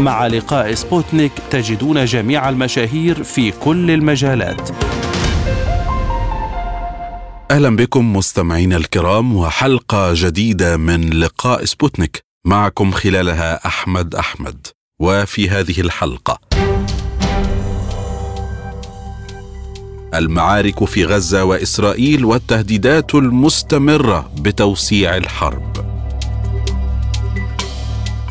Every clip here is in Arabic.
مع لقاء سبوتنيك تجدون جميع المشاهير في كل المجالات. أهلا بكم مستمعينا الكرام وحلقة جديدة من لقاء سبوتنيك. معكم خلالها أحمد أحمد. وفي هذه الحلقة المعارك في غزة وإسرائيل والتهديدات المستمرة بتوسيع الحرب.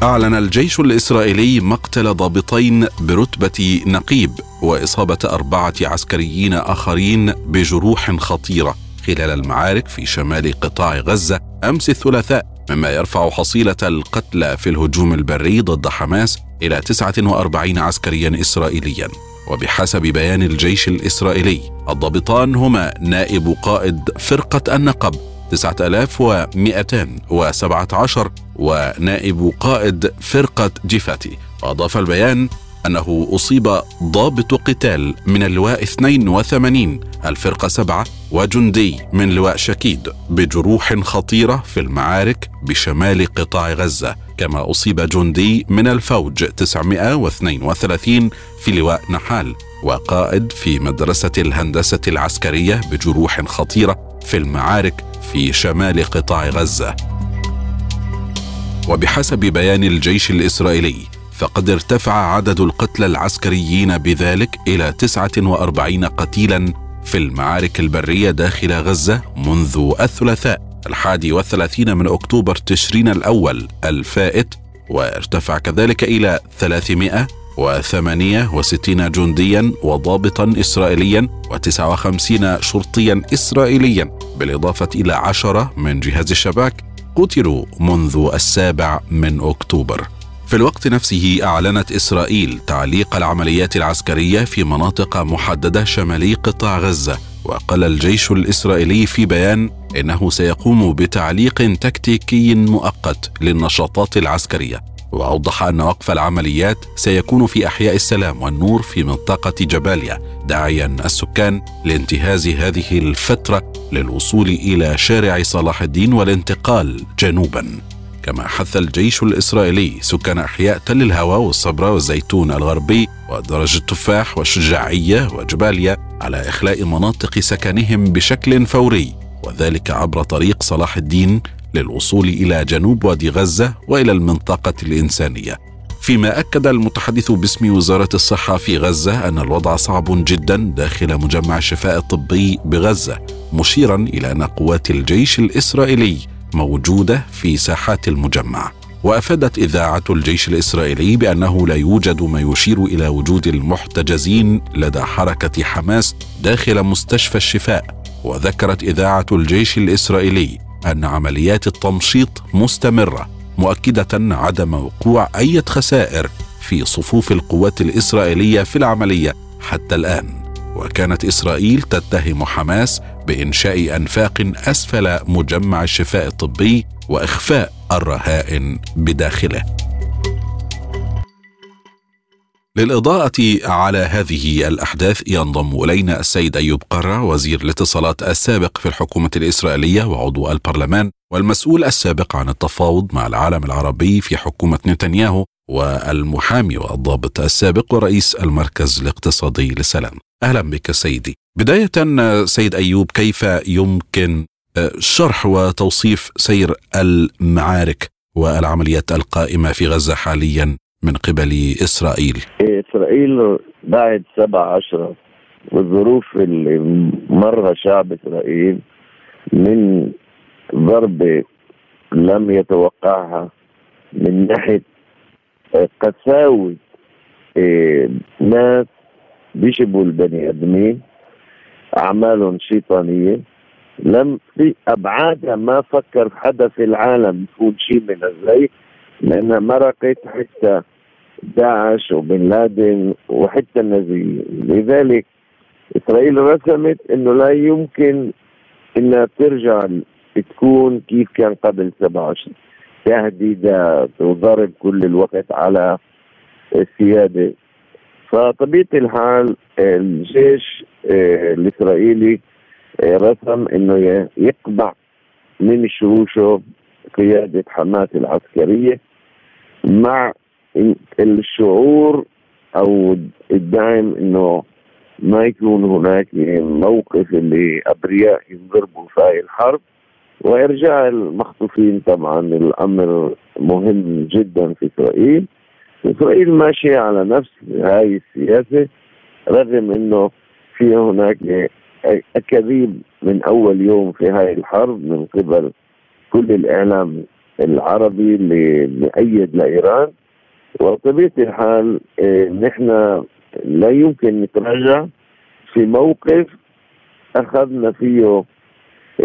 أعلن الجيش الإسرائيلي مقتل ضابطين برتبة نقيب وإصابة أربعة عسكريين آخرين بجروح خطيرة خلال المعارك في شمال قطاع غزة أمس الثلاثاء مما يرفع حصيلة القتلى في الهجوم البري ضد حماس إلى 49 عسكريا إسرائيليا. وبحسب بيان الجيش الإسرائيلي الضابطان هما نائب قائد فرقة النقب 9217 ونائب قائد فرقة جيفاتي. وأضاف البيان أنه أصيب ضابط قتال من اللواء 82 الفرقة 7 وجندي من لواء شكيد بجروح خطيرة في المعارك بشمال قطاع غزة. كما أصيب جندي من الفوج 932 في لواء نحال وقائد في مدرسة الهندسة العسكرية بجروح خطيرة في المعارك في شمال قطاع غزة. وبحسب بيان الجيش الإسرائيلي فقد ارتفع عدد القتلى العسكريين بذلك إلى 49 قتيلا في المعارك البرية داخل غزة منذ الثلاثاء الحادي والثلاثين من أكتوبر تشرين الأول الفائت وارتفع كذلك إلى 368 جنديا وضابطا إسرائيليا و59 شرطيا إسرائيليا بالإضافة إلى عشرة من جهاز الشباك قتلوا منذ السابع من أكتوبر. في الوقت نفسه أعلنت إسرائيل تعليق العمليات العسكرية في مناطق محددة شمالي قطاع غزة وقال الجيش الإسرائيلي في بيان إنه سيقوم بتعليق تكتيكي مؤقت للنشاطات العسكرية. وأوضح أن وقف العمليات سيكون في أحياء السلام والنور في منطقة جباليا داعيا السكان لانتهاز هذه الفترة للوصول إلى شارع صلاح الدين والانتقال جنوبا. كما حث الجيش الإسرائيلي سكان أحياء تل الهوى والصبرا والزيتون الغربي ودرج التفاح والشجاعية وجباليا على إخلاء مناطق سكنهم بشكل فوري وذلك عبر طريق صلاح الدين للوصول إلى جنوب وادي غزة وإلى المنطقة الإنسانية. فيما أكد المتحدث باسم وزارة الصحة في غزة أن الوضع صعب جدا داخل مجمع الشفاء الطبي بغزة مشيرا إلى أن قوات الجيش الإسرائيلي موجودة في ساحات المجمع. وأفادت إذاعة الجيش الإسرائيلي بأنه لا يوجد ما يشير إلى وجود المحتجزين لدى حركة حماس داخل مستشفى الشفاء. وذكرت إذاعة الجيش الإسرائيلي أن عمليات التمشيط مستمرة مؤكدة عدم وقوع أي خسائر في صفوف القوات الإسرائيلية في العملية حتى الآن. وكانت إسرائيل تتهم حماس بإنشاء أنفاق أسفل مجمع الشفاء الطبي وإخفاء الرهائن بداخله. للإضاءة على هذه الأحداث ينضم إلينا السيد أيوب قرة وزير الاتصالات السابق في الحكومة الإسرائيلية وعضو البرلمان والمسؤول السابق عن التفاوض مع العالم العربي في حكومة نتنياهو والمحامي والضابط السابق ورئيس المركز الاقتصادي للسلام. أهلا بك سيدي. بداية سيد أيوب كيف يمكن شرح وتوصيف سير المعارك والعمليات القائمة في غزة حاليا؟ من قبل إسرائيل؟ إسرائيل بعد سبع عشرة والظروف اللي مرها شعب إسرائيل من ضربة لم يتوقعها من ناحية قساوة إيه، ناس بيشبوا البني آدمين أعمالهم شيطانية. لم في أبعادها ما فكر حدا في العالم يكون شيء من هالزي لأنها مرقت حتى داعش وبن لادن وحتى النازيين لذلك إسرائيل رسمت أنه لا يمكن أنها ترجع تكون كيف كان قبل 27 تهديدات وضرب كل الوقت على السيادة. فطبيعة الحال الجيش الإسرائيلي آه، رسم أنه يقبع من شروشه قيادة حماس العسكرية مع الشعور أو الدعم أنه ما يكون هناك موقف اللي أبرياء ينضربوا في هاي الحرب وإرجاع المخطوفين طبعا الأمر مهم جدا في إسرائيل. إسرائيل ماشية على نفس هاي السياسة رغم أنه في هناك أكاذيب من أول يوم في هاي الحرب من قبل كل الإعلام العربي اللي مؤيد لإيران. وطبيعة الحال آه، نحن لا يمكن نتراجع في موقف أخذنا فيه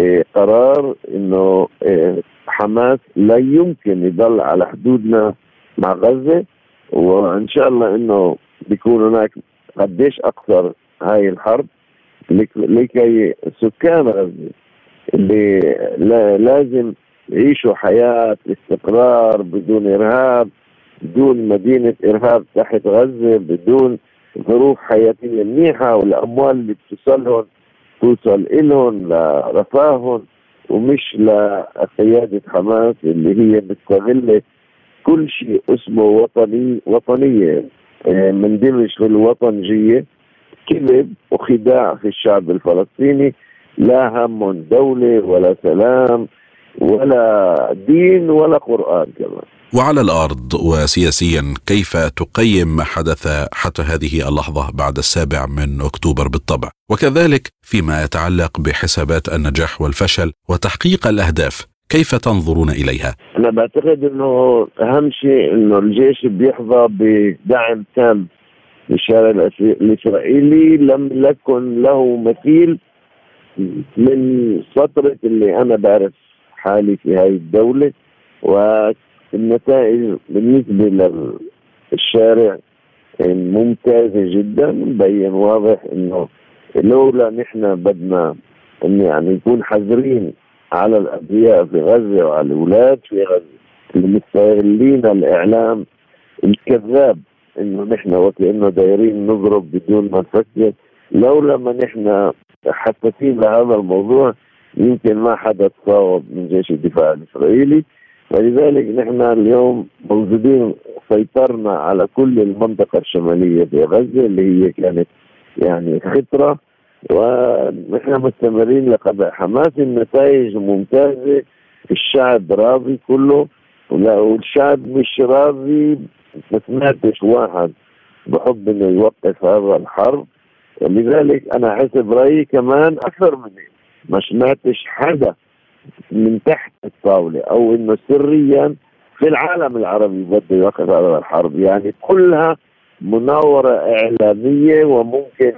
آه، قرار إنه آه، حماس لا يمكن يضل على حدودنا مع غزة وإن شاء الله إنه بيكون هناك قديش أكثر هاي الحرب لكي سكان غزة اللي لازم يعيشوا حياة استقرار بدون إرهاب. بدون مدينة إرهاب تحت غزة بدون ظروف حياتية منيحة والأموال اللي بتوصلهم توصل إلهم لرفاههم ومش لقيادة حماس اللي هي مستغلة كل شيء اسمه وطني وطنية آه، مندمج في الوطنجية كذب وخداع في الشعب الفلسطيني. لا هم دولة ولا سلام. ولا دين ولا قرآن كمان. وعلى الأرض وسياسيا كيف تقيم ما حدث حتى هذه اللحظة بعد السابع من أكتوبر بالطبع؟ وكذلك فيما يتعلق بحسابات النجاح والفشل وتحقيق الأهداف كيف تنظرون إليها؟ أنا بعتقد إنه أهم شيء إنه الجيش بيحظى بدعم تام للشارع الإسرائيلي لم يكن له مثيل من فترة اللي أنا بعرف. حالي في هذه الدولة والنتائج بالنسبة للشارع ممتازة جدا. مبين واضح إنه لولا نحن بدنا إن يعني نكون حذرين على الأبرياء في غزة وعلى الأولاد في غزة المستغلين الإعلام الكذاب إنه نحن وكأنه دايرين نضرب بدون ما نفكر. لولا ما نحن حساسين لهذا الموضوع يمكن ما حدا تصاوب من جيش الدفاع الإسرائيلي. فلذلك نحن اليوم موجودين سيطرنا على كل المنطقة الشمالية في غزة اللي هي كانت يعني خطرة. ونحن مستمرين لقضاء حماس. النتائج ممتازة. الشعب راضي كله. والشعب مش راضي ما سمعتش واحد بحب إنه يوقف هذا الحرب. ولذلك أنا حسب رايي كمان أكثر من ما سمعتش حدا من تحت الطاولة أو إنه سريا في العالم العربي بده يوقف هذا الحرب. يعني كلها مناورة إعلامية وممكن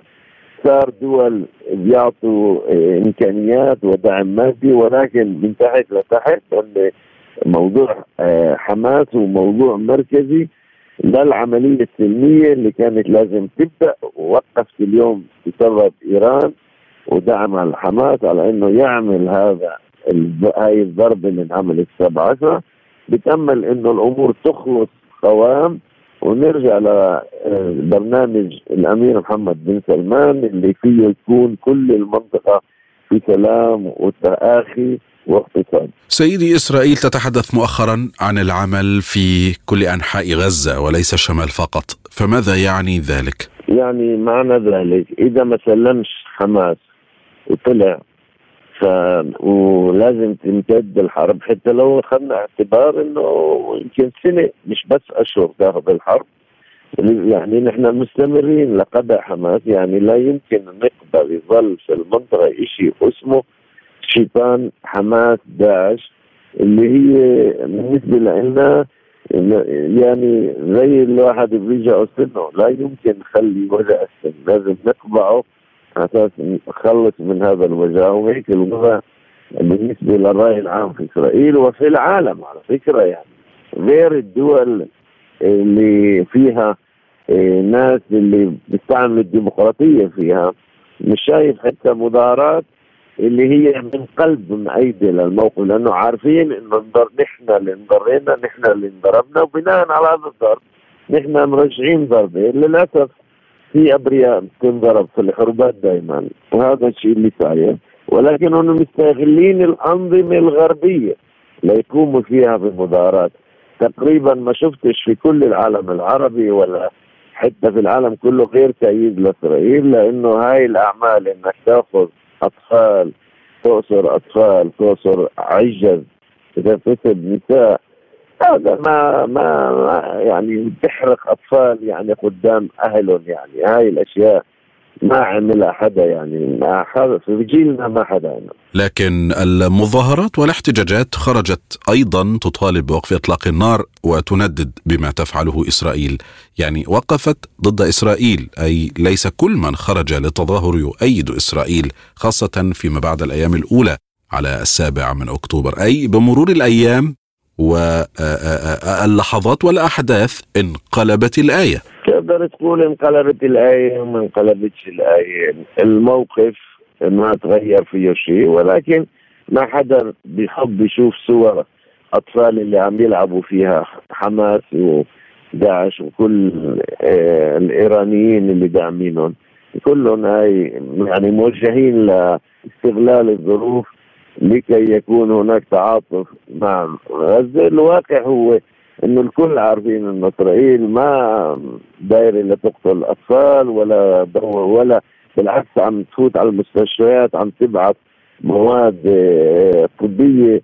صار دول بيعطوا إمكانيات ودعم مادي ولكن من تحت لتحت موضوع آه، حماس وموضوع مركزي للعملية السلمية اللي كانت لازم تبدأ ووقفت اليوم بسبب إيران. ودعم الحماس على إنه يعمل هذا هاي الضربه اللي انعملت 17 بتأمل إنه الأمور تخلص قوام ونرجع لبرنامج الأمير محمد بن سلمان اللي فيه يكون كل المنطقة في سلام وتآخي واقتصاد. سيدي إسرائيل تتحدث مؤخرا عن العمل في كل أنحاء غزة وليس الشمال فقط، فماذا يعني ذلك؟ يعني معنى ذلك إذا ما سلمش حماس وطلع. ف ولازم تمتد الحرب. حتى لو اخذنا اعتبار إنه يمكن سنة مش بس أشهر تاخذ الحرب. يعني نحن مستمرين لقضاء حماس. يعني لا يمكن نقدر يظل في المنطقة شيء اسمه شيطان حماس داعش اللي هي بالنسبة لنا يعني زي الواحد بيرجع سنه. لا يمكن نخلي وجع السن. لازم نقبعه أساس نخلص من هذا الوجع وهيك الوضع بالنسبة للرأي العام في إسرائيل وفي العالم على فكرة يعني. غير الدول اللي فيها إيه ناس اللي بيستعملوا الديمقراطية فيها مش شايف حتى مظاهرات اللي هي من قلب مأيدة للموقف لأنه عارفين إنه نحن اللي انضرينا نحن اللي انضربنا وبناء على هذا الضرب نحن مرجعين ضربة. للأسف في أبرياء بتنضرب في الحروبات دائما وهذا الشيء اللي صاير ولكن هم مستغلين الأنظمة الغربية ليقوموا فيها بمظاهرات تقريبا ما شفتش في كل العالم العربي ولا حتى في العالم كله غير تأييد لإسرائيل لأنه هاي الأعمال إنك تأخذ أطفال تؤسر أطفال تؤسر عجز تسب نساء هذا ما, ما يعني تحرق أطفال يعني قدام أهلهم يعني. هاي الأشياء ما عملها حدا يعني. ما حدا في جيلنا ما حدا عمل. لكن المظاهرات والاحتجاجات خرجت أيضا تطالب بوقف إطلاق النار وتندد بما تفعله إسرائيل، يعني وقفت ضد إسرائيل أي ليس كل من خرج للتظاهر يؤيد إسرائيل خاصة فيما بعد الأيام الأولى على السابع من أكتوبر، أي بمرور الأيام واللحظات والأحداث انقلبت الآية. تقدر تقول انقلبت الآية وما انقلبتش الآية الموقف ما تغير فيه شيء ولكن ما حدا بيحب يشوف صور أطفال اللي عم يلعبوا فيها حماس وداعش وكل آه الإيرانيين اللي داعمينهم كلهم هاي يعني موجهين لاستغلال الظروف لكي يكون هناك تعاطف مع غزة الواقع هو إنه الكل عارفين إن إسرائيل ما دايره لتقتل الأطفال ولا دور ولا بالعكس عم تفوت على المستشفيات عم تبعث مواد آه، طبية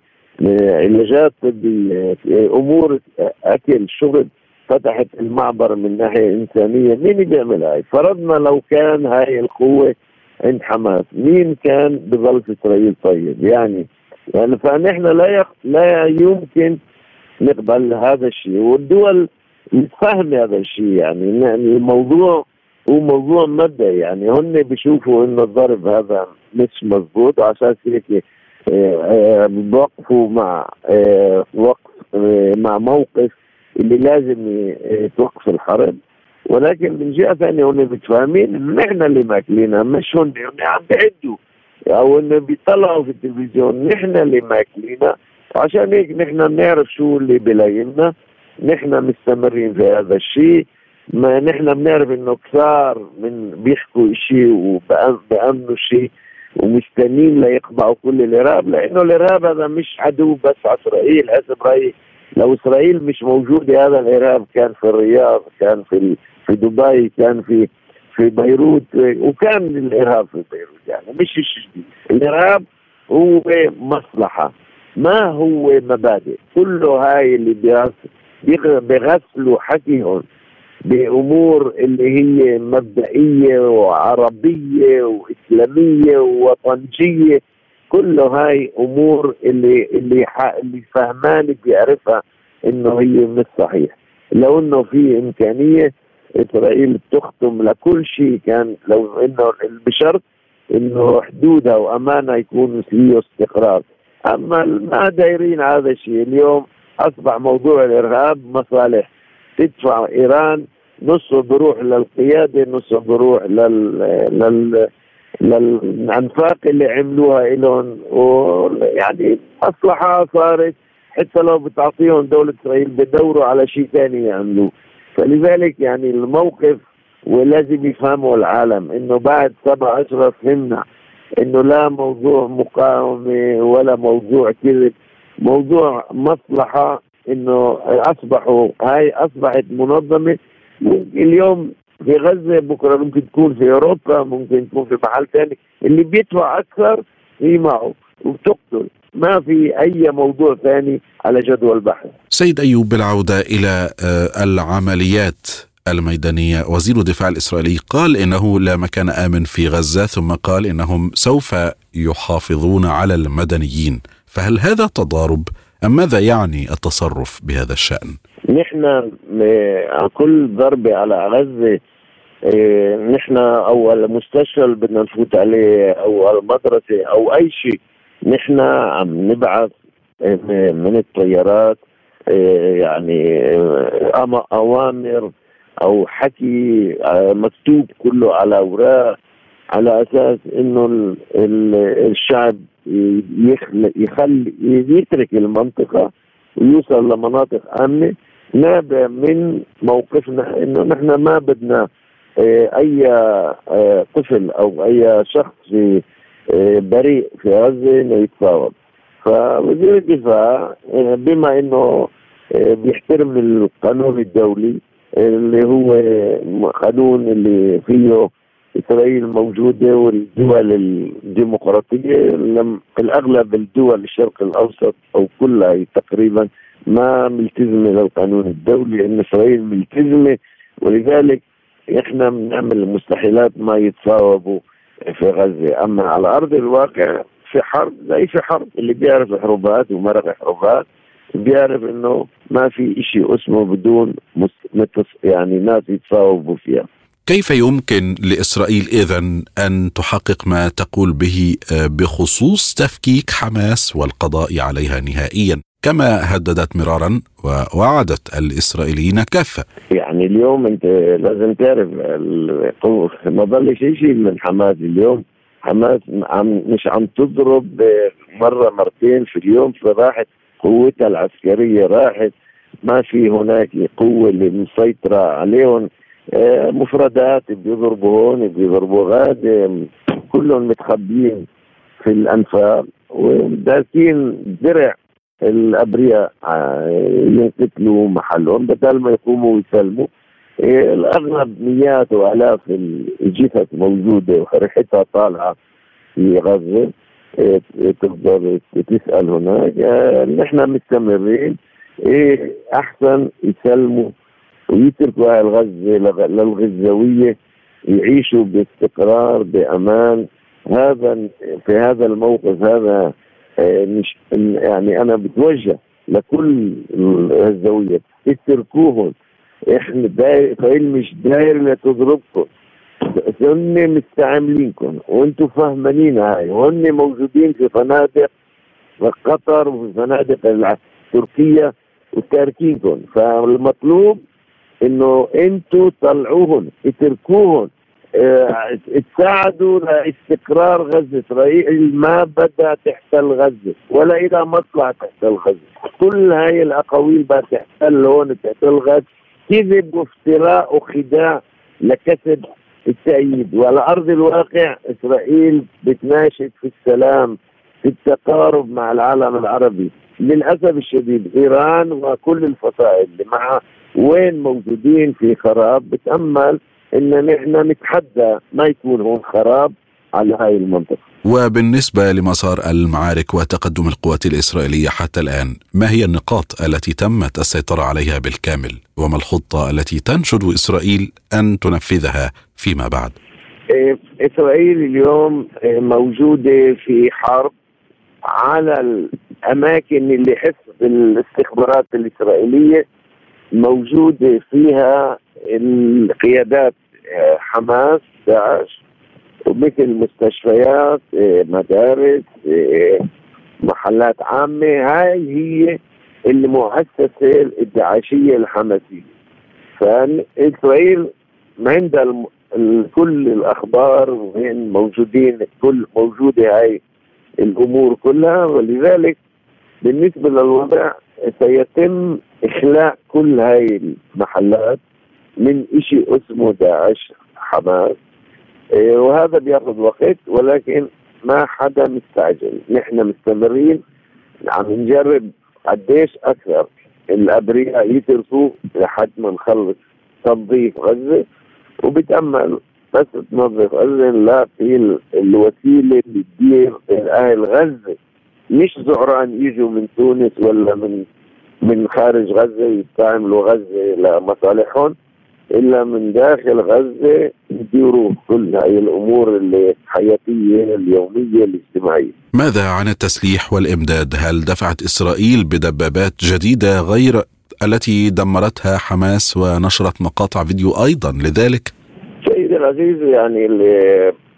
علاجات طبية أمور أكل شغل فتحت المعبر من ناحية إنسانية مين بيعمل هاي؟ فرضنا لو كان هاي القوة عند حماس. مين كان بظل في إسرائيل طيب؟ يعني يعني فنحن لا يخ... لا يمكن نقبل هذا الشيء. والدول متفاهمة هذا الشيء يعني. يعني الموضوع هو موضوع مبدئي يعني. هن بيشوفوا انه الضرب هذا مش مضبوط. وعشان هيك آه، آه، بوقفوا مع آه، وقف مع موقف اللي لازم توقف الحرب. ولكن من جهة ثانية هن متفاهمين إنه نحن اللي ماكلينها مش هن هن عم بيعدوا أو إنه بيطلعوا في التلفزيون نحن اللي ماكلينها. عشان هيك نحن بنعرف شو اللي بلاينا نحن مستمرين في هذا الشيء. ما نحن بنعرف إنه كثار من بيحكوا شيء وبأمنوا شيء ومستنين ليقبعوا كل الإرهاب لأنه الإرهاب هذا مش عدو بس على إسرائيل. حسب رايي لو إسرائيل مش موجوده هذا الإرهاب كان في الرياض كان في في دبي كان في في بيروت وكان الإرهاب في بيروت يعني مش جديد. الإرهاب هو مصلحة ما هو مبادئ. كله هاي اللي بيغسلوا حكيهم بأمور اللي هي مبدئية وعربية وإسلامية ووطنجيه كله هاي أمور اللي اللي اللي فهمان بيعرفها إنه هي مش صحيح. لو إنه في إمكانية إسرائيل تختم لكل شيء كان لو إنه بشرط إنه حدودها وامانها يكون فيه استقرار. أما ما دايرين هذا الشيء اليوم أصبح موضوع الإرهاب مصالح. تدفع إيران نصه بروح للقيادة نصه بروح لل لل للأنفاق اللي عملوها لهم ويعني مصلحة صارت حتى لو بتعطيهم دولة إسرائيل بدوروا على شيء ثاني يعملوه. فلذلك يعني الموقف ولازم يفهموا العالم إنه بعد سبع اشهر فهمنا إنه لا موضوع مقاومة ولا موضوع كذب موضوع مصلحة إنه أصبحوا هاي أصبحت منظمة. اليوم في غزة بكرة ممكن تكون في أوروبا ممكن تكون في محل ثاني اللي بيدفع أكثر هي معه. وبتقتل ما في أي موضوع ثاني على جدول البحث سيد أيوب بالعوده إلى آه، العمليات الميدانية. وزير الدفاع الإسرائيلي قال إنه لا مكان آمن في غزة ثم قال إنهم سوف يحافظون على المدنيين. فهل هذا تضارب؟ أم ماذا يعني التصرف بهذا الشأن؟ نحن كل ضربة على غزة إيه، نحن أو المستشفى اللي بدنا نفوت عليه أو المدرسة أو أي شيء نحن عم نبعث من الطيارات إيه، يعني أوامر أو حكي آه، مكتوب كله على أوراق على أساس إنه الشعب يخلي يخلي يترك المنطقة ويوصل لمناطق آمنة. نابع من موقفنا إنه نحن ما بدنا آه، أي آه، طفل أو أي شخص بريء في غزة إنه يتفاوض. فوزير الدفاع بما إنه بيحترم القانون الدولي اللي هو قانون اللي فيه اسرائيل موجوده والدول الديمقراطية. الأغلب الدول الشرق الأوسط أو كلها تقريبا ما ملتزمة للقانون الدولي إن اسرائيل ملتزمة. ولذلك إحنا بنعمل المستحيلات ما يتصاوبوا في غزة. أما على أرض الواقع في حرب زي في حرب. اللي بيعرف حروبات ومرق حروبات بيعرف إنه ما في شيء اسمه بدون يعني ناس يتصاوبوا فيها. كيف يمكن لإسرائيل اذا أن تحقق ما تقول به آه، بخصوص تفكيك حماس والقضاء عليها نهائيا؟ كما هددت مرارا ووعدت الإسرائيليين كافة. يعني اليوم انت لازم تعرف ما ضل شيء من حماس اليوم. حماس عم مش عم تضرب مرة مرتين في اليوم فراحت قوتها العسكرية راحت. ما في هناك قوة اللي مسيطرة عليهم. آه، مفردات بيضربوا هون بيضربوا غاد. كلهم متخبيين في الأنفاق. ودارسين درع. الأبرياء آه، ينقتلوا محلهم بدل ما يقوموا ويسلموا. آه، الأغلب مئات وآلاف الجثث موجودة وريحتها طالعة في غزة. تقدر تسأل هناك. نحن مستمرين. إيه أحسن يسلموا ويتركوا أهل غزه للغزاويه يعيشوا باستقرار بأمان. هذا في هذا الموقف هذا آه، مش يعني أنا بتوجه لكل الغزاويه اتركوهم. إحنا داير اسرائيل مش داير لتضربكم هن مستعملينكم. وأنتم فاهمين هاي. وهن موجودين في فنادق قطر وفي فنادق تركيا وتاركينكم. فالمطلوب إنه أنتوا طلعوهم. اتركوهم. تساعدوا لاستقرار غزة. اسرائيل ما بدها تحتل غزه ولا إلى مطلع تحتل غزه كل هاي الأقاويل بدها تحتل هون تحتل غزه كذب وافتراء وخداع لكسب التأييد. وعلى أرض الواقع إسرائيل بتناشد في السلام في التقارب مع العالم العربي. للأسف الشديد إيران وكل الفصائل اللي معها وين موجودين في خراب بتأمل إن نحن نتحدى ما يكون هون خراب على هاي المنطقة. وبالنسبة لمسار المعارك وتقدم القوات الإسرائيلية حتى الآن ما هي النقاط التي تمت السيطرة عليها بالكامل؟ وما الخطة التي تنشد إسرائيل أن تنفذها فيما بعد؟ إيه، إسرائيل اليوم إيه، موجودة في حرب على الأماكن اللي حسب الاستخبارات الإسرائيلية موجودة فيها القيادات إيه، حماس داعش ومثل مستشفيات مدارس محلات عامة. هاي هي المؤسسة الداعشية الحماسية. فإسرائيل عندها كل الأخبار وين موجودين كل موجودة هاي الأمور كلها. ولذلك بالنسبة للوضع سيتم إخلاء كل هاي المحلات من شيء اسمه داعش حماس. إيه، وهذا بياخذ وقت ولكن ما حدا مستعجل. نحن مستمرين عم نجرب قديش أكثر الأبرياء يتركوا لحد ما نخلص تنظيف غزة. وبتأمل بس تنظف غزة لا في الوسيلة اللي تدير أهل غزة. مش زعران يجوا من تونس ولا من من خارج غزة يستعملوا غزة لمصالحهم إلا من داخل غزة يديروا كل هاي الأمور الحياتيه اليومية الاجتماعية. ماذا عن التسليح والإمداد؟ هل دفعت إسرائيل بدبابات جديدة غير التي دمرتها حماس ونشرت مقاطع فيديو أيضا لذلك؟ سيدي العزيز يعني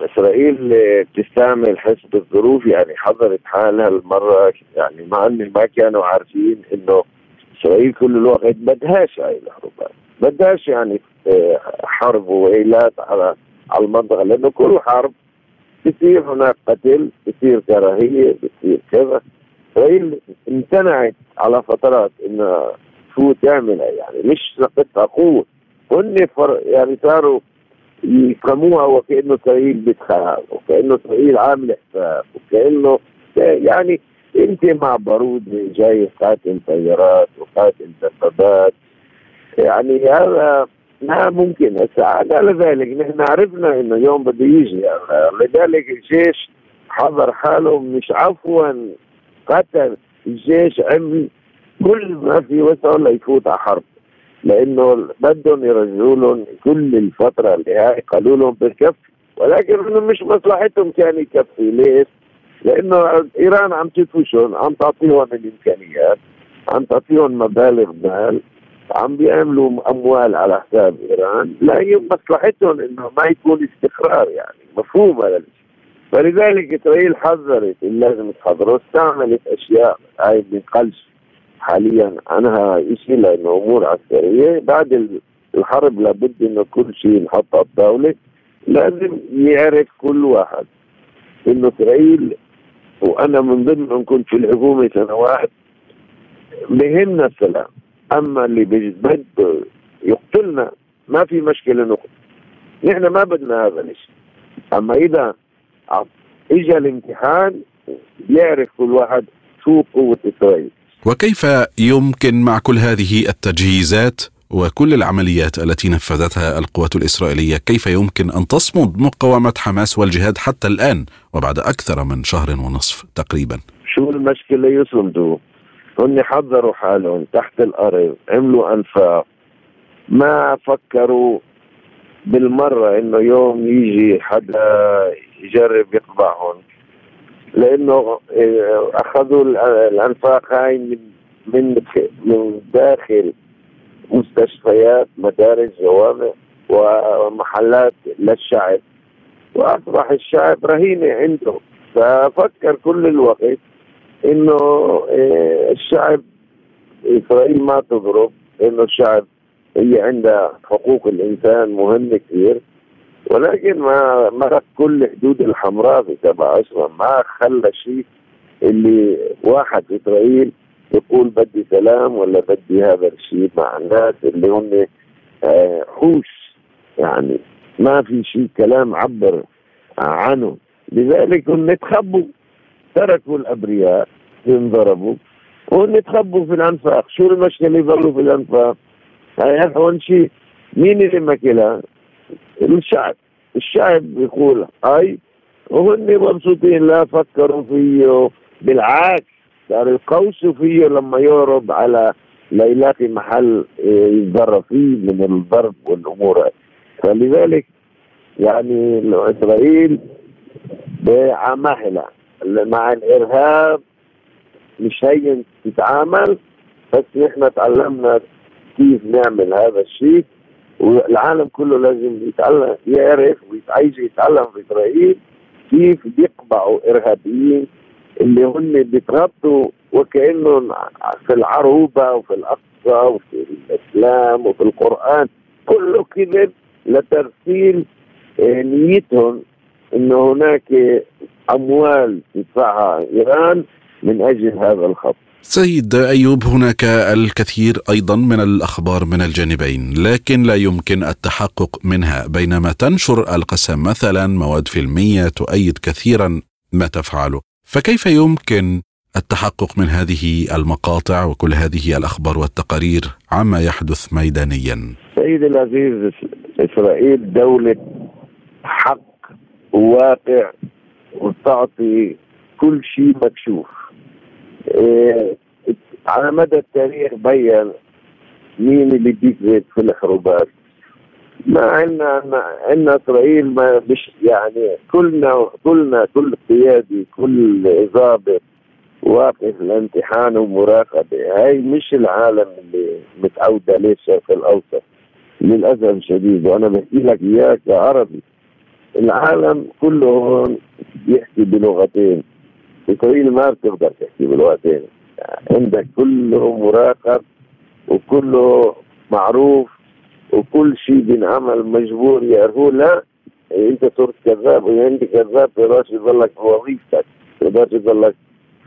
إسرائيل بتستعمل حسب الظروف يعني حضرت حالها المرة يعني مع ان ما كانوا عارفين إنه إسرائيل كل الوقت بدهاش هاي الحروبات بدهاش يعني آه، حرب وإيلات على على المنطقة لأنه كل حرب بصير هناك قتل بصير كراهية بصير كذا. إسرائيل امتنعت على فترات انها شو تعمل يعني مش نقصها قوة. هن يعني صاروا يفهموها وكأنه إسرائيل بتخاف وكأنه إسرائيل عاملة حساب وكأنه يعني أنت مع بارود جاي قاتل طيارات وقاتل دبابات يعني هذا ما ممكن هسه على ذلك نحن عرفنا إنه يوم بده يجي. لذلك الجيش حضر حاله مش عفوا قتل الجيش عمل كل ما في وسعه ليفوت على حرب. لأنه بدهم يرجعوا لهم كل الفترة اللي هاي قالوا لهم بكفي ولكن إنه مش مصلحتهم كان يكفي ليش؟ لأنه إيران عم تدفشهم عم تعطيهم الإمكانيات عم تعطيهم مبالغ مال عم بيعملوا أموال على حساب إيران لا مصلحتهم إنه ما يكون استقرار يعني مفهوم هذا فلذلك إسرائيل حذرت لازم تحذره استعملت أشياء هاي بنقلش حاليا عنها شيء لأنه أمور عسكرية بعد الحرب لابد إنه كل شيء نحط على الطاولة. لازم يعرف كل واحد. إنه إسرائيل وأنا من ضمنهم كنت في الحكومة سنوات بهمنا السلام. أما اللي بده يقتلنا ما في مشكلة نقتل. نحن ما بدنا هذا الشيء أما إذا اجى الامتحان يعرف كل واحد شو قوة إسرائيل. وكيف يمكن مع كل هذه التجهيزات وكل العمليات التي نفذتها القوات الإسرائيلية كيف يمكن أن تصمد مقاومة حماس والجهاد حتى الآن وبعد أكثر من شهر ونصف تقريبا؟ شو المشكلة يصمدوا هن حضروا حالهم تحت الأرض عملوا أنفاق. ما فكروا بالمرة إنه يوم يجي حدا يجرب يقطعهم لأنه آه، أخذوا الانفاق هاي من من من داخل مستشفيات مدارس جوامع ومحلات للشعب. وأصبح الشعب رهينة عنده. ففكر كل الوقت إنه آه، الشعب إسرائيل ما تضرب. إنه الشعب هي عندها حقوق الإنسان مهمة كثير. ولكن ما مرق كل حدود الحمراء في تبع أصلا ما خلى شيء اللي واحد في إسرائيل يقول بدي سلام ولا بدي هذا الشيء مع الناس اللي هم آه، حوش. يعني ما في شيء كلام عبر عنه. لذلك هم تخبوا تركوا الأبرياء انضربوا وهم تخبوا في الأنفاق. شو المشكلة يظلوا في الأنفاق؟ هاي اهون شيء. مين اللي مكلها؟ الشعب. الشعب بيقول هاي وهن مبسوطين لا فكروا فيه بالعكس صار يقوسوا فيه لما يهرب على ليلاقي محل يتضرب فيه من الضرب والأمور. فلذلك يعني اسرائيل بعمهلة مع الإرهاب مش هين تتعامل بس نحن تعلمنا كيف نعمل هذا الشيء. والعالم كله لازم يتعلم يعرف ويعيش يتعلم في إسرائيل كيف يقبعوا إرهابيين اللي هم بيتغطوا وكأنهم في العروبة وفي الأقصى وفي الإسلام وفي القرآن. كله كذب لترسيل آه، نيتهم انه هناك أموال تدفعها إيران من أجل هذا الخط. سيد أيوب هناك الكثير أيضا من الأخبار من الجانبين لكن لا يمكن التحقق منها. بينما تنشر القسم مثلا مواد فيلمية تؤيد كثيرا ما تفعله. فكيف يمكن التحقق من هذه المقاطع وكل هذه الأخبار والتقارير عما يحدث ميدانيا؟ سيدي العزيز إسرائيل دولة حق وواقع وتعطي كل شيء مكشوف. على مدى التاريخ بين مين اللي بيكذب في الحروبات ما عندنا عندنا إسرائيل ما مش يعني كلنا كلنا كل قيادي كل ضابط واقف الامتحان ومراقبة. هاي مش العالم اللي متعود عليه الشرق الأوسط. للأسف الشديد وأنا بحكي لك اياه كعربي العالم كله هون بيحكي بلغتين. اسرائيل ما بتقدر تحكي بالوقتين عندك كله مراقب وكله معروف وكل شيء بينعمل مجبور يعرفوه لا انت صرت كذاب واذا انت كذاب تقدرش تضلك في وظيفتك تقدرش تضلك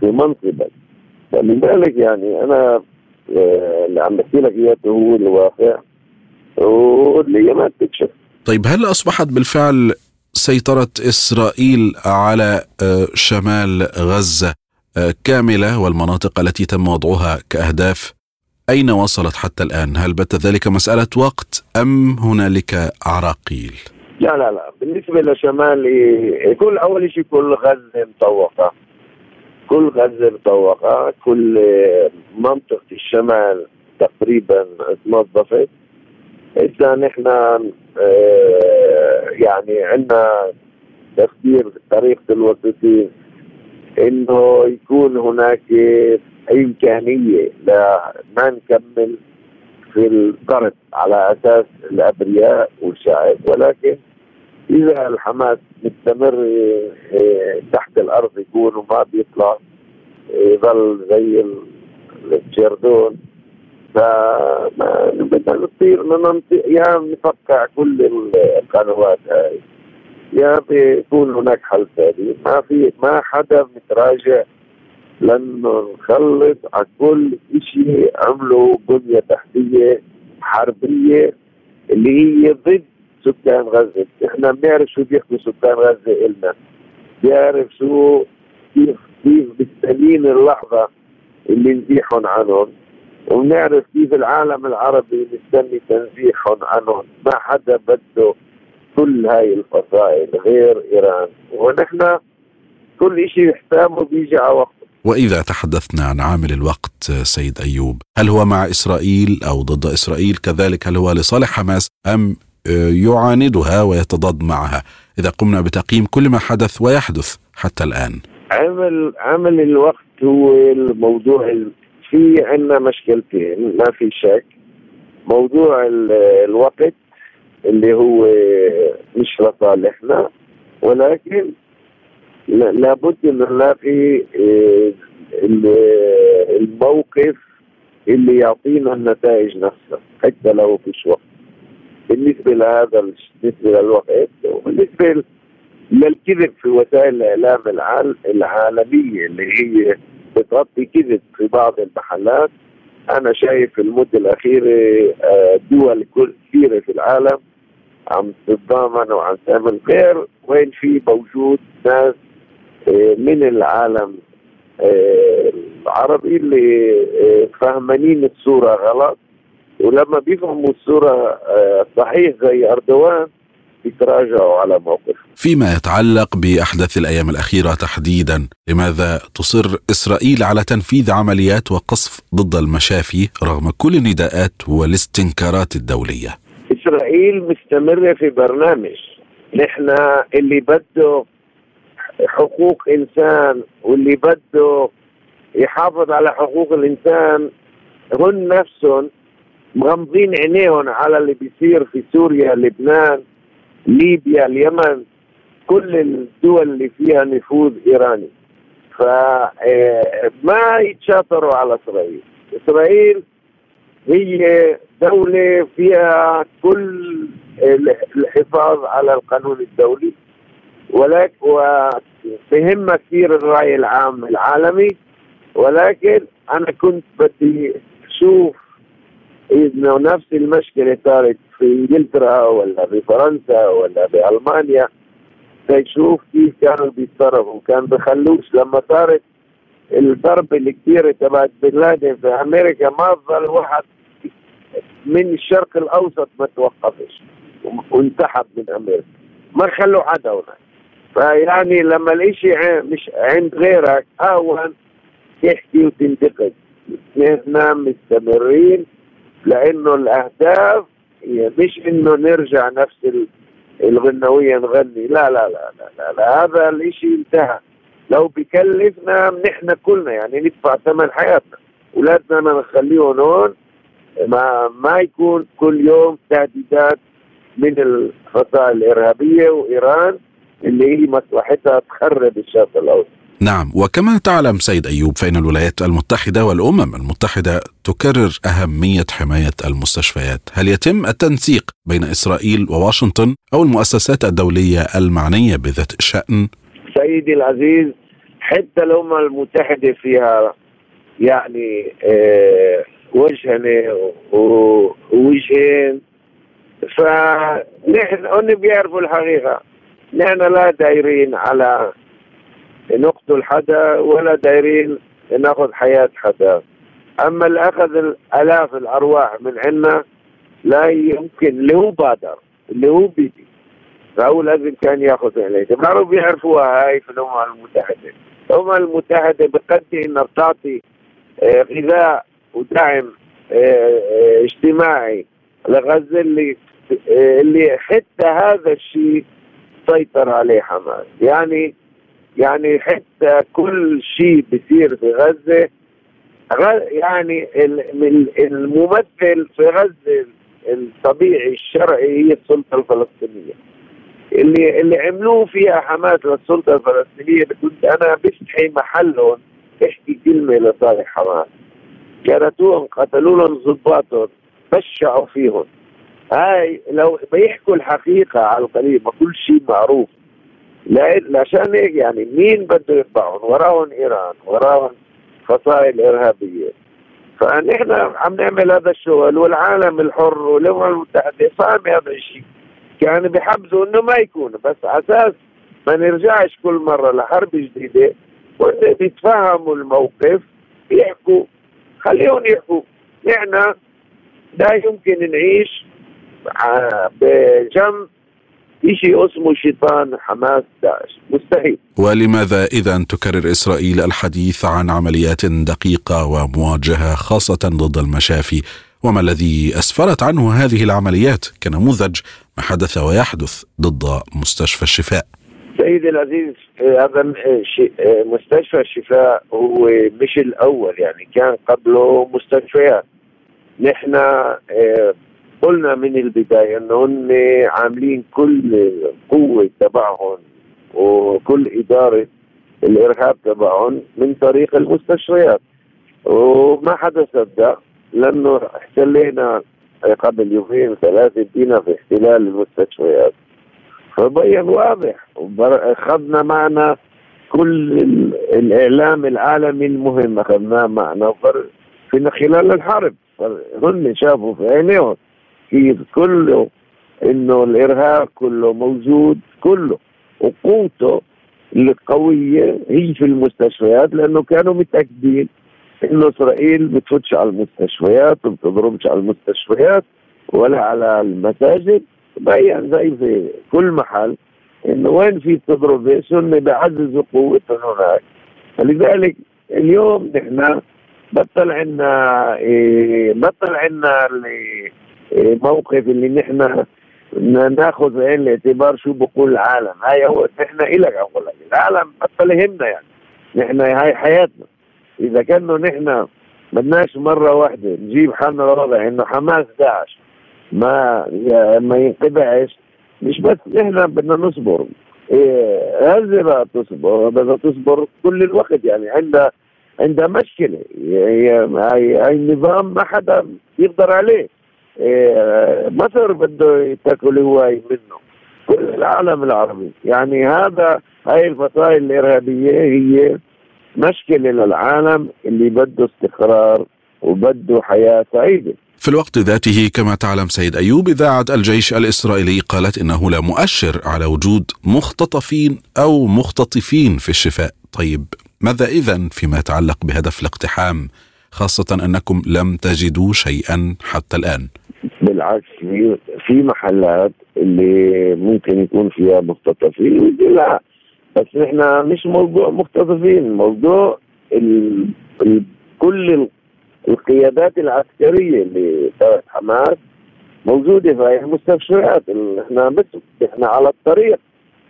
في منصبك. فلذلك يعني أنا آه، اللي عم بحكي لك إياه هو الواقع واللي ما تكشف طيب هل أصبحت بالفعل سيطرة إسرائيل على آه، شمال غزة آه، كاملة والمناطق التي تم وضعها كأهداف. أين وصلت حتى الآن؟ هل بات ذلك مسألة وقت أم هنالك عراقيل؟ لا لا لا. بالنسبة لشمال كل أول شيء كل غزة مطوقة. كل غزة مطوقة. كل منطقة الشمال تقريبا تنظفت إذا نحن آه، يعني عندنا تفكير طريقة الوسطين إنه يكون هناك إمكانية لما نكمل في القرض على أساس الأبرياء والشعب. ولكن إذا الحماس مستمر آه، تحت الأرض يكون وما بيطلع يظل زي الجردون. نصير يا نفقع كل القنوات هاي. يا بيكون هناك حل ثاني ما في ما حدا متراجع. لأنه نخلص على كل شيء عملوا بنية تحتية حربية اللي هي ضد سكان غزة، إحنا بنعرف شو بيحكوا سكان غزة إلنا. بيعرف شو كيف كيف بالسنين اللحظة اللي نزيحهم عنهم. ونعرف كيف العالم العربي مستني تنزيحهم عنهم ما حدا بده كل هاي الفصائل غير إيران. ونحن كل شيء حسابه بيجي على وقته وإذا تحدثنا عن عامل الوقت سيد أيوب هل هو مع إسرائيل أو ضد إسرائيل؟ كذلك هل هو لصالح حماس أم يعاندها ويتضاد معها؟ إذا قمنا بتقييم كل ما حدث ويحدث حتى الآن. عمل عمل الوقت هو الموضوع في عندنا مشكلتين ما في شك. موضوع الوقت اللي هو مش لصالحنا ولكن لابد ان نلاقي آه، الموقف اللي يعطينا النتائج نفسها حتى لو فيش وقت. بالنسبة لهذا بالنسبة للوقت وبالنسبة للكذب في وسائل الإعلام العالمية اللي هي بتغطي كذب في بعض المحلات. أنا شايف في المدة الأخيرة آه، دول كثيرة في العالم عم تتضامن وعم تعمل خير وين في موجود ناس آه، من العالم آه، العربي اللي فهمانين الصورة غلط. ولما بيفهموا الصورة صحيح زي أردوان يتراجعوا على موقف. فيما يتعلق بأحداث الأيام الأخيرة تحديدا لماذا تصر إسرائيل على تنفيذ عمليات وقصف ضد المشافي رغم كل النداءات والاستنكارات الدولية؟ إسرائيل مستمرة في برنامج. نحن اللي بده حقوق إنسان واللي بده يحافظ على حقوق الإنسان هن نفسهم مغمضين عينيهم على اللي بيصير في سوريا لبنان. ليبيا اليمن كل الدول اللي فيها نفوذ إيراني. فما يتشاطروا على إسرائيل. إسرائيل هي دولة فيها كل الحفاظ على القانون الدولي ولكن وفهمها كثير الرأي العام العالمي ولكن أنا كنت بدي أشوف إنه نفس المشكلة صارت في إنجلترا ولا بفرنسا ولا بألمانيا تشوف كيف كانوا بيتصرفوا. كان بخلوش لما صارت الضرب الكبيرة تبعت بن لادن في أمريكا ما ظل واحد من الشرق الأوسط ما توقفش وانسحب من أمريكا. ما خلوا حدا هناك. فيعني لما الإشي مش عند غيرك أهون تحكي وتنتقد. نحن مستمرين لأنه الأهداف مش إنه نرجع نفس الغنوية نغني. لا لا لا لا, لا, لا. هذا الإشي انتهى. لو بكلفنا نحن كلنا يعني ندفع ثمن حياتنا. أولادنا نخليهم هون. ما ما يكون كل يوم تهديدات من الفصائل الإرهابية وإيران اللي هي مصلحتها تخرب الشرق الأوسط. نعم وكما تعلم سيد أيوب فإن الولايات المتحدة والأمم المتحدة تكرر أهمية حماية المستشفيات. هل يتم التنسيق بين إسرائيل وواشنطن أو المؤسسات الدولية المعنية بذات الشأن؟ سيدي العزيز حتى الأمم المتحدة فيها يعني آه وجهين ووجهين. فنحن هن بيعرفوا الحقيقة. نحن لا دايرين على نقتل حدا ولا دايرين ناخذ حياة حدا. أما اللي أخذ الآلاف الأرواح من عنا لا يمكن اللي هو بادر اللي هو بيدي. فهو لازم كان ياخذ عليه. بنعرف بيعرفوها هاي في الأمم المتحدة. الأمم المتحدة بقدر إنها بتعطي آه، غذاء ودعم آه، آه، اجتماعي لغزة اللي اللي حتى هذا الشيء سيطر عليه حماس. يعني يعني حتى كل شيء بيصير في غزة يعني الممثل في غزة الطبيعي الشرعي هي السلطة الفلسطينية. اللي اللي عملوه فيها حماس للسلطة الفلسطينية كنت أنا بستحي محلهم احكي كلمة لصالح حماس. كرتوهم قتلوا لهم ضباطهم بشعوا فيهم. هاي لو بيحكوا الحقيقة على القريب كل شيء معروف. عشان هيك يعني مين بده يتبعهم وراهم إيران وراهم فصائل إرهابية. فنحن عم نعمل هذا الشغل والعالم الحر والأمم المتحدة فاهم هذا الشيء. كانوا بيحبزوا إنه ما يكون بس أساس ما نرجعش كل مرة لحرب جديدة. وإذا بيتفهموا الموقف يحكوا خليهم يحكوا. نحن لا يمكن نعيش بجنب شيء اسمه شيطان حماس داعش. مستحيل. ولماذا إذا تكرر إسرائيل الحديث عن عمليات دقيقة وموجهه خاصة ضد المشافي؟ وما الذي أسفرت عنه هذه العمليات كنموذج ما حدث ويحدث ضد مستشفى الشفاء؟ سيدي العزيز هذا مستشفى الشفاء هو مش الأول يعني كان قبله مستشفيات. نحن قلنا من البداية إنه هن عاملين كل قوة تبعهم وكل إدارة الإرهاب تبعهم من طريق المستشفيات. وما حدا صدق لأنه احتلينا قبل يومين ثلاثة فينا في احتلال المستشفيات. فبين واضح اخذنا معنا كل الإعلام العالمي المهم أخذناه معنا في خلال الحرب. هن شافوا في عينيهم. كيف كله إنه الإرهاب كله موجود كله وقوته القوية هي في المستشفيات لأنه كانوا متأكدين إنه إسرائيل بتفتش على المستشفيات وبتضربش على المستشفيات ولا على المساجد. بين زي في كل محل إنه وين في تضرب سنة بيعززوا قوتهم هناك. فلذلك اليوم نحن بطل عنا إيه بطل عنا موقف اللي نحن ناخذ بعين الاعتبار شو بقول العالم. هاي هو نحن إلك أقول لك. العالم بطل يهمنا يعني. نحن هاي حياتنا. إذا كانه نحن بدناش مرة واحدة نجيب حالنا لوضع إنه حماس داعش ما ما ينقطعش مش بس نحن بدنا نصبر. إيه غزه تصبر. بدها تصبر كل الوقت يعني. عندها عندها مشكلة. هي هاي النظام ما حدا يقدر عليه. إيه، مصر بده تاكل هواي منه. كل العالم العربي. يعني هذا هاي الفصائل الإرهابية هي مشكلة للعالم اللي بده استقرار وبده حياة سعيدة. في الوقت ذاته كما تعلم سيد أيوب اذاعه الجيش الإسرائيلي قالت إنه لا مؤشر على وجود مختطفين أو مختطفين في الشفاء. طيب ماذا اذا فيما يتعلق بهدف الاقتحام؟ خاصة أنكم لم تجدوا شيئا حتى الآن. بالعكس في محلات اللي ممكن يكون فيها مختطفين لا. بس نحن مش موضوع مختطفين موضوع ال... ال... كل القيادات العسكرية اللي تبعت حماس موجودة. في المستشفيات إحنا بس إحنا على الطريق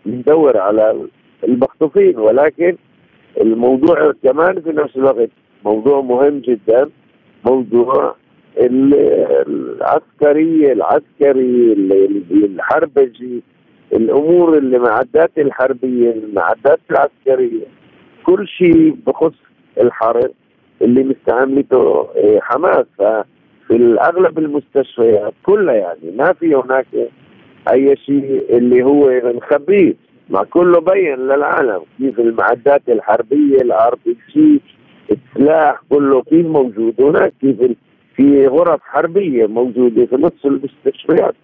ندور على المخطوفين. ولكن الموضوع كمان في نفس الوقت موضوع مهم جدا موضوع العسكريه العسكري الحربجي الأمور اللي معدات الحربية المعدات العسكرية. كل شيء بخص الحرب اللي مستعملته آه، حماس. ففي الاغلب المستشفيات كلها يعني ما في هناك أي شيء اللي هو مخبيه ما كله بين للعالم. كيف المعدات الحربية الار بي السلاح كله كيف موجود هناك؟ كيف في غرف حربية موجودة في نص المستشفيات.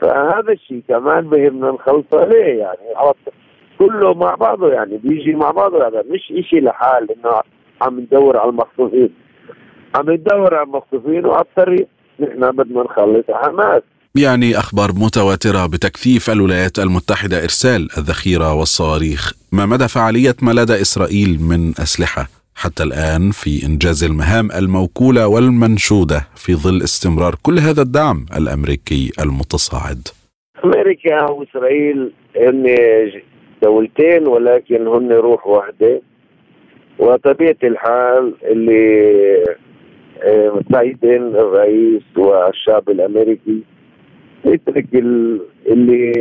فهذا الشيء كمان بهمنا نخلص عليه يعني؟ كله مع بعضه يعني بيجي مع بعضه هذا. مش إشي لحال إنه عم ندور على المخطوفين. عم ندور على المخطوفين وعلى الطريق. نحن بدنا نخلص حماس. يعني أخبار متواترة بتكثيف الولايات المتحدة إرسال الذخيرة والصواريخ. ما مدى فعالية ما لدى إسرائيل من أسلحة؟ حتى الآن في إنجاز المهام الموكولة والمنشودة في ظل استمرار كل هذا الدعم الأمريكي المتصاعد. أمريكا واسرائيل هن دولتين ولكن هن روح واحدة. وطبيعة الحال اللي بايدن آه، الرئيس والشعب الأمريكي يترك اللي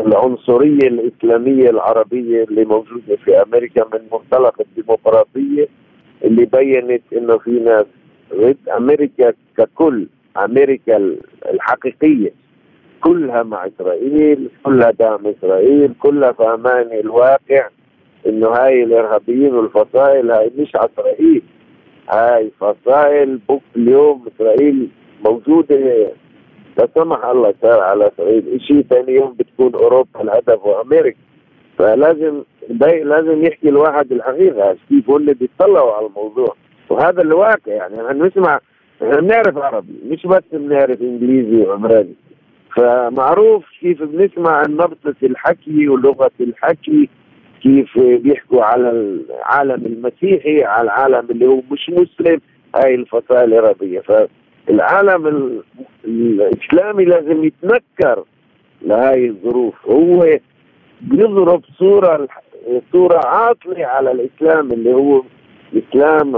العنصرية الإسلامية العربية اللي موجودة في أمريكا من منطلق الديمقراطية اللي بينت إنه في ناس ضد أمريكا ككل أمريكا الحقيقية. كلها مع إسرائيل كلها دعم إسرائيل كلها فهمان الواقع إنه هاي الإرهابيين والفصائل هاي مش على اسرائيل هاي فصائل بك اليوم إسرائيل موجودة لا سمح الله صار على اسرائيل شيء ثاني يوم بتكون أوروبا الهدف وأمريكا. فلازم لازم يحكي الواحد الحقيقة. كيف هو اللي بيطلعوا على الموضوع. وهذا الواقع يعني إحنا نسمع إحنا بنعرف عربي. مش بس بنعرف إنجليزي وعمراني. فمعروف كيف بنسمع نبطة الحكي ولغة الحكي كيف بيحكوا على العالم المسيحي على العالم اللي هو مش مسلم. هاي الفصائل العربية. فالعالم الإسلامي لازم يتنكر لهاي الظروف. هو بيضرب صورة صورة عاطلة على الإسلام اللي هو الإسلام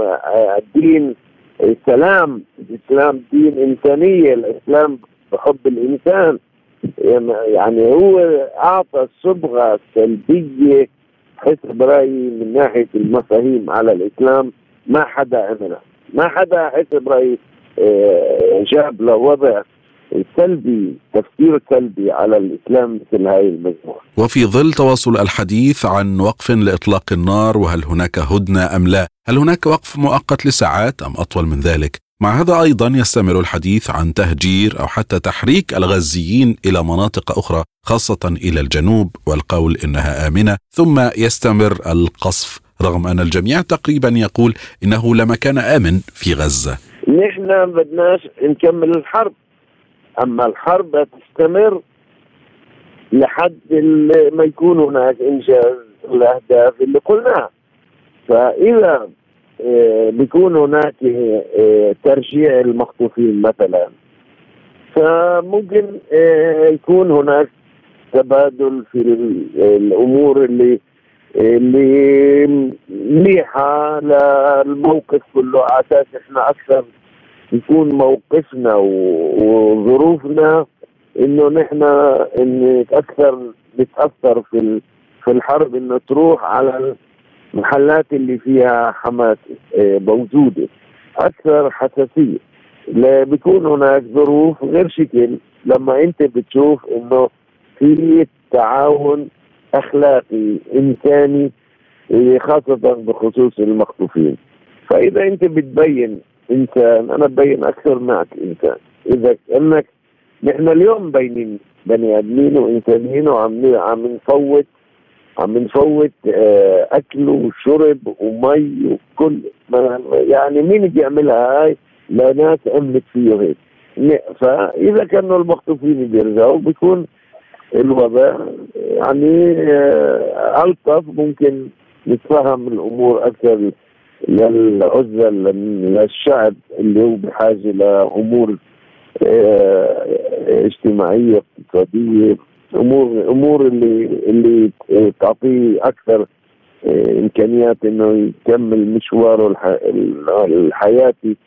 الدين السلام الإسلام دين إنسانية الإسلام بحب الإنسان. يعني هو أعطى الصبغة السلبية حسب رأيي من ناحية المفاهيم على الإسلام. ما حدا عملها ما حدا حسب آه، جاب لوضع سلبي تفكير سلبي على الإسلام مثل هاي المجموعة. وفي ظل تواصل الحديث عن وقف لإطلاق النار وهل هناك هدنة أم لا؟ هل هناك وقف مؤقت لساعات أم أطول من ذلك؟ مع هذا أيضا يستمر الحديث عن تهجير أو حتى تحريك الغزيين إلى مناطق أخرى خاصة إلى الجنوب والقول إنها آمنة ثم يستمر القصف رغم أن الجميع تقريبا يقول إنه لا مكان آمن في غزة. نحن بدناش نكمل الحرب. أما الحرب تستمر لحد ما يكون هناك إنجاز الاهداف اللي قلناها. فإذا آه، بيكون هناك آه، ترجيع المخطوفين مثلا فممكن آه، يكون هناك تبادل في الأمور اللي اللي منيحه للموقف كله على أساس إحنا أكثر يكون موقفنا وظروفنا إنه نحن إن أكثر نتأثر في في الحرب إنه تروح على المحلات اللي فيها حماس آه، موجودة أكثر حساسية. بيكون هناك ظروف غير شكل لما أنت بتشوف إنه في تعاون اخلاقي انساني خاصة بخصوص المخطوفين. فإذا أنت بتبين إنسان أنا ببين أكثر معك إنسان. إذا كأنك نحن اليوم بينين بني آدمين وانسانيين وعم عم نفوت عم نفوت آه، أكل وشرب ومي وكل. يعني مين بيعملها هاي؟ لناس عملت فيه هيك. فإذا كانوا المخطوفين بيرجعوا بيكون الوضع يعني آه، ألطف ممكن نتفهم الأمور أكثر للعزة للشعب اللي هو بحاجة لأمور آه، اجتماعية اقتصادية أمور أمور اللي اللي تعطيه أكثر آه، إمكانيات إنه يكمل مشواره الحياتي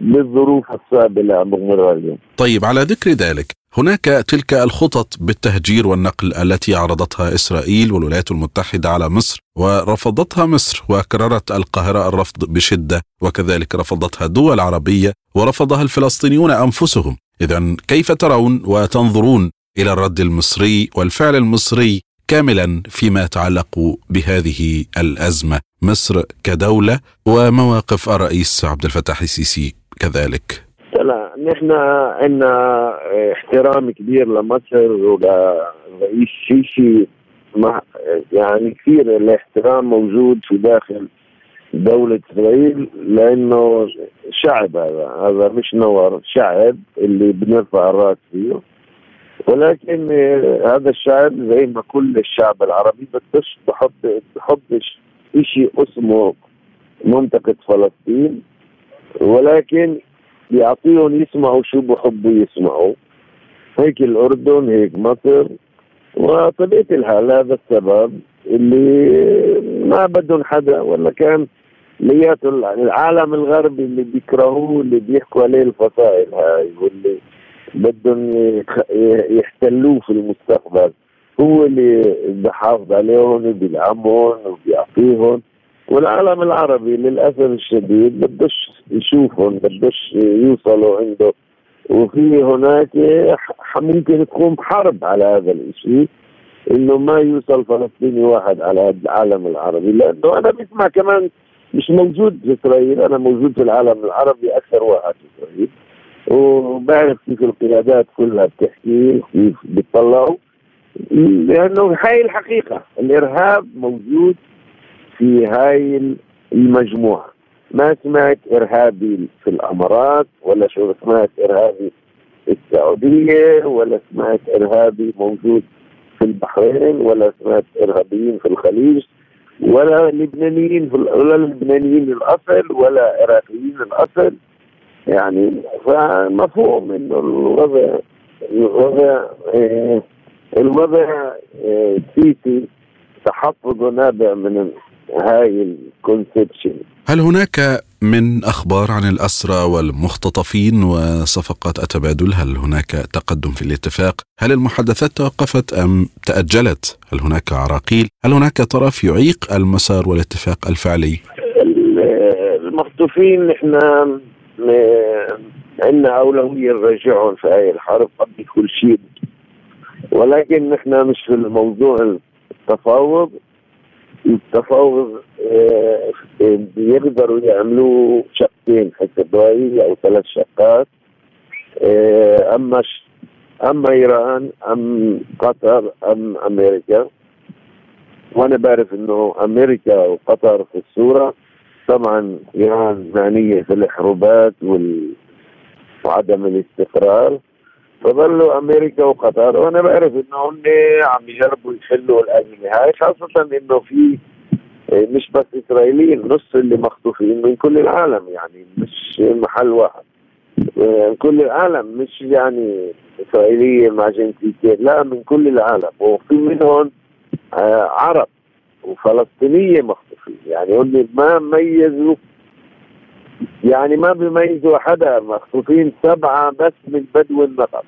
بالظروف الصعبة اللي عم بمر اليوم. طيب على ذكر ذلك، هناك تلك الخطط بالتهجير والنقل التي عرضتها إسرائيل والولايات المتحدة على مصر ورفضتها مصر وكررت القاهرة الرفض بشدة وكذلك رفضتها دول عربية ورفضها الفلسطينيون أنفسهم. اذا كيف ترون وتنظرون إلى الرد المصري والفعل المصري كاملا فيما يتعلق بهذه الأزمة؟ مصر كدولة ومواقف الرئيس عبد الفتاح السيسي كذلك. لا نحن عندنا احترام كبير لمصر وللرئيس السيسي يعني كثير الاحترام موجود في داخل دولة إسرائيل لأنه شعب هذا. هذا مش نور شعب اللي بنرفع الرأس فيه. ولكن هذا الشعب زي ما كل الشعب العربي بدش بحب بحبش شيء اسمه منطقة فلسطين. ولكن يعطيهم يسمعوا شو بحبوا يسمعوا. هيك الأردن هيك مصر. وطبيعة الحال هذا السبب اللي ما بدهم حدا ولا كان لياته العالم الغربي اللي بيكرهوه اللي بيحكوا عليه الفصائل هاي واللي بدهم يحتلوه في المستقبل. هو اللي بحافظ عليهم وبيدعمهم وبيعطيهم. والعالم العربي للأسف الشديد بدوش يشوفهم بدوش يوصلوا عنده. وفي هناك ممكن تكون حرب على هذا الشيء إنه ما يوصل فلسطيني واحد على العالم العربي. لأنه أنا بسمع كمان مش موجود في إسرائيل أنا موجود في العالم العربي أكثر واحد في إسرائيل. وبعرف كيف القيادات كلها بتحكي كيف بيطلعوا. لأنه هاي الحقيقة الإرهاب موجود. في هاي المجموعة. ما سمعت إرهابي في الأمارات ولا شو سمعت إرهابي في السعودية ولا سمعت إرهابي موجود في البحرين ولا سمعت إرهابيين في الخليج ولا لبنانيين ولا لبنانيين الاصل ولا عراقيين الاصل يعني فمفهوم إنه الوضع الوضع آه، الوضع السيسي آه، تحفظ نابع من هاي الكونسبشن هل هناك من أخبار عن الأسرى والمختطفين وصفقات التبادل؟ هل هناك تقدم في الاتفاق؟ هل المحادثات توقفت أم تأجلت؟ هل هناك عراقيل؟ هل هناك طرف يعيق المسار والاتفاق الفعلي؟ المخطوفين نحن عندنا أولوية نرجعهم في هاي الحرب قبل كل شيء. ولكن نحن مش في الموضوع التفاوض. التفاوض آه، بيقدروا يعملوا شقين حسابي أو ثلاث شقات. آه، أما أما إيران أم قطر أم أمريكا. وأنا بعرف إنه أمريكا وقطر في الصورة. طبعا إيران معنية في الحروبات وعدم الاستقرار. فظلوا أمريكا وقطر. وأنا بعرف إنه هم عم يجربوا يحلوا الأزمة هاي خاصة إنه في إيه، مش بس إسرائيليين نص اللي مخطوفين من كل العالم يعني مش محل واحد. من إيه، كل العالم مش يعني إسرائيلية مع جنسيتين لا من كل العالم. وفي منهم آه، عرب وفلسطينية مخطوفين. يعني هم ما ميزوا يعني ما بيميزوا حدا. مخطوفين سبعة بس من بدو النقب.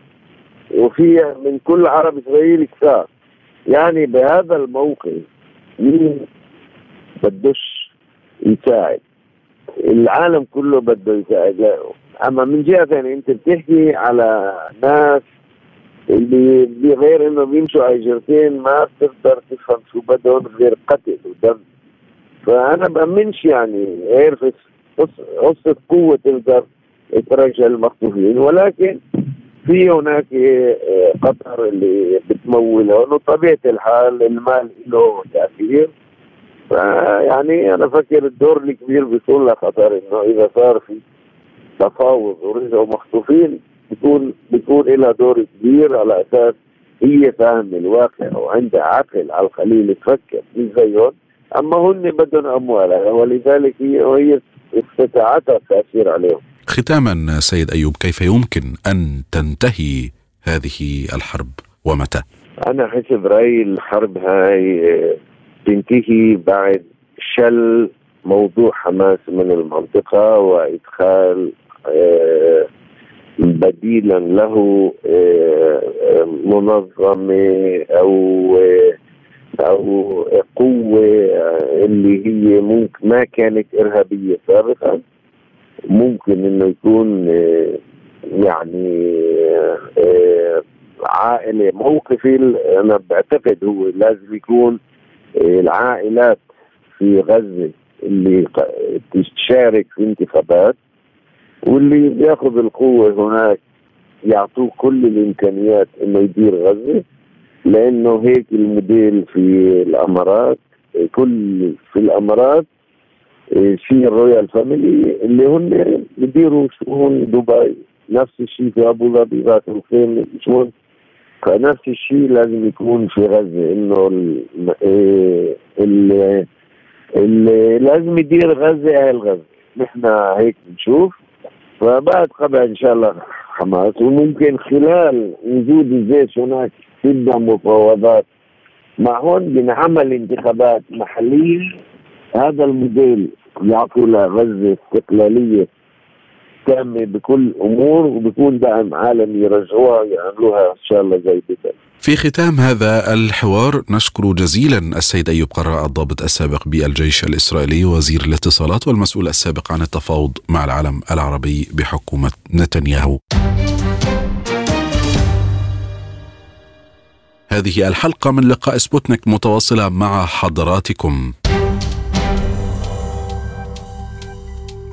وفي من كل عرب اسرائيل كثار يعني بهذا الموقف مين بدوش يساعد؟ العالم كله بده يساعد. أما من جهة ثانية أنت بتحكي على ناس اللي غير إنه بيمشوا على جرتين ما بتقدر تفهم شو بدهم غير قتل ودم. فأنا بأمنش يعني في قصة قوة تقدر ترجع المخطوفين ولكن في هناك آه، قطر اللي بتمولهم وطبيعه الحال المال له تأثير. فيعني أنا فكر الدور الكبير بيكون لقطر إنه إذا صار في تفاوض ورجعوا مخطوفين بيكون بيكون لها دور كبير على أساس هي فاهمة الواقع وعندها عقل على الخليل تفكر. مش زيهم. أما هن بدهم أموالها ولذلك هي وهي استطاعتها التأثير عليهم. ختاما سيد أيوب كيف يمكن أن تنتهي هذه الحرب ومتى؟ أنا حسب رايي الحرب هاي تنتهي بعد شل موضوع حماس من المنطقة وإدخال آه، بديلا له منظمة أو أو قوة اللي هي ممكن ما كانت إرهابية سابقا ممكن إنه يكون يعني عائلة موقفي أنا بعتقد هو لازم يكون العائلات في غزة اللي تشارك في انتخابات واللي بياخذ القوة هناك يعطوه كل الإمكانيات إنه يدير غزة لأنه هيك الموديل في الأمارات كل في الأمارات في ال royal family اللي هن بيديروا شؤون دبي نفس الشيء في أبو ظبي راس الخيم شؤون فنفس الشيء لازم يكون في غزة إنه اللي, اللي لازم يدير غزة أهل غزة. نحن هيك بنشوف. فبعد قبل إن شاء الله حماس وممكن خلال وجود الجيش هناك تبدا مفاوضات. مع هون بنعمل انتخابات محلية. هذا الموديل يعطوا لغزه استقلالية تامة بكل أمور وبكون دعم عالمي يرجعوها يعملوها إن شاء الله زي بدل في ختام هذا الحوار نشكر جزيلا السيد أيوب قراء الضابط السابق بالجيش الإسرائيلي وزير الاتصالات والمسؤول السابق عن التفاوض مع العالم العربي بحكومة نتنياهو. هذه الحلقة من لقاء سبوتنيك متواصلة مع حضراتكم.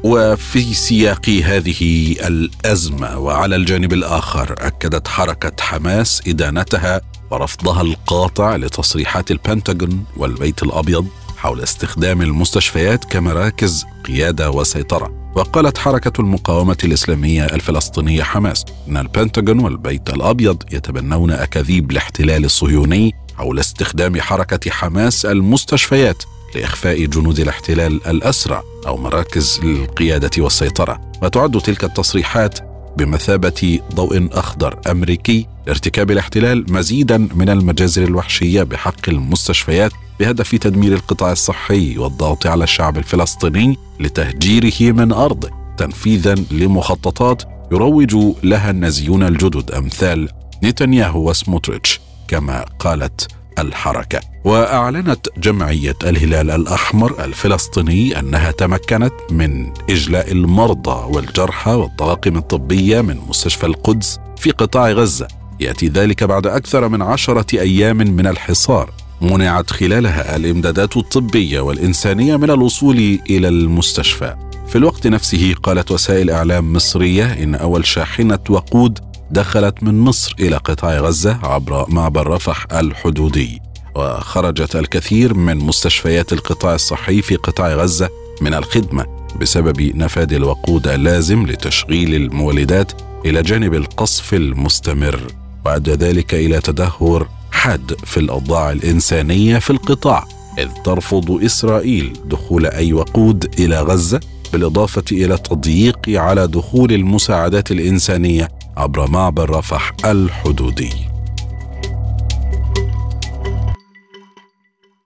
وفي سياق هذه الأزمة وعلى الجانب الآخر أكدت حركة حماس إدانتها ورفضها القاطع لتصريحات البنتاغون والبيت الأبيض حول استخدام المستشفيات كمراكز قيادة وسيطرة. وقالت حركة المقاومة الإسلامية الفلسطينية حماس أن البنتاغون والبيت الأبيض يتبنون أكاذيب الاحتلال الصهيوني حول استخدام حركة حماس المستشفيات لإخفاء جنود الاحتلال الأسرى أو مراكز القياده والسيطرة. وتعد تلك التصريحات بمثابة ضوء أخضر أمريكي لارتكاب الاحتلال مزيدا من المجازر الوحشية بحق المستشفيات بهدف تدمير القطاع الصحي والضغط على الشعب الفلسطيني لتهجيره من ارضه تنفيذا لمخططات يروج لها النازيون الجدد أمثال نتنياهو وسموتريتش كما قالت الحركة. وأعلنت جمعية الهلال الأحمر الفلسطيني أنها تمكنت من إجلاء المرضى والجرحى والطواقم الطبية من مستشفى القدس في قطاع غزة. يأتي ذلك بعد أكثر من عشرة أيام من الحصار. منعت خلالها الإمدادات الطبية والإنسانية من الوصول إلى المستشفى. في الوقت نفسه قالت وسائل إعلام مصرية إن أول شاحنة وقود دخلت من مصر إلى قطاع غزة عبر معبر رفح الحدودي وخرجت الكثير من مستشفيات القطاع الصحي في قطاع غزة من الخدمة بسبب نفاذ الوقود اللازم لتشغيل المولدات إلى جانب القصف المستمر وأدى ذلك إلى تدهور حاد في الأوضاع الإنسانية في القطاع إذ ترفض إسرائيل دخول أي وقود إلى غزة بالإضافة إلى التضييق على دخول المساعدات الإنسانية عبر معبر رفح الحدودي.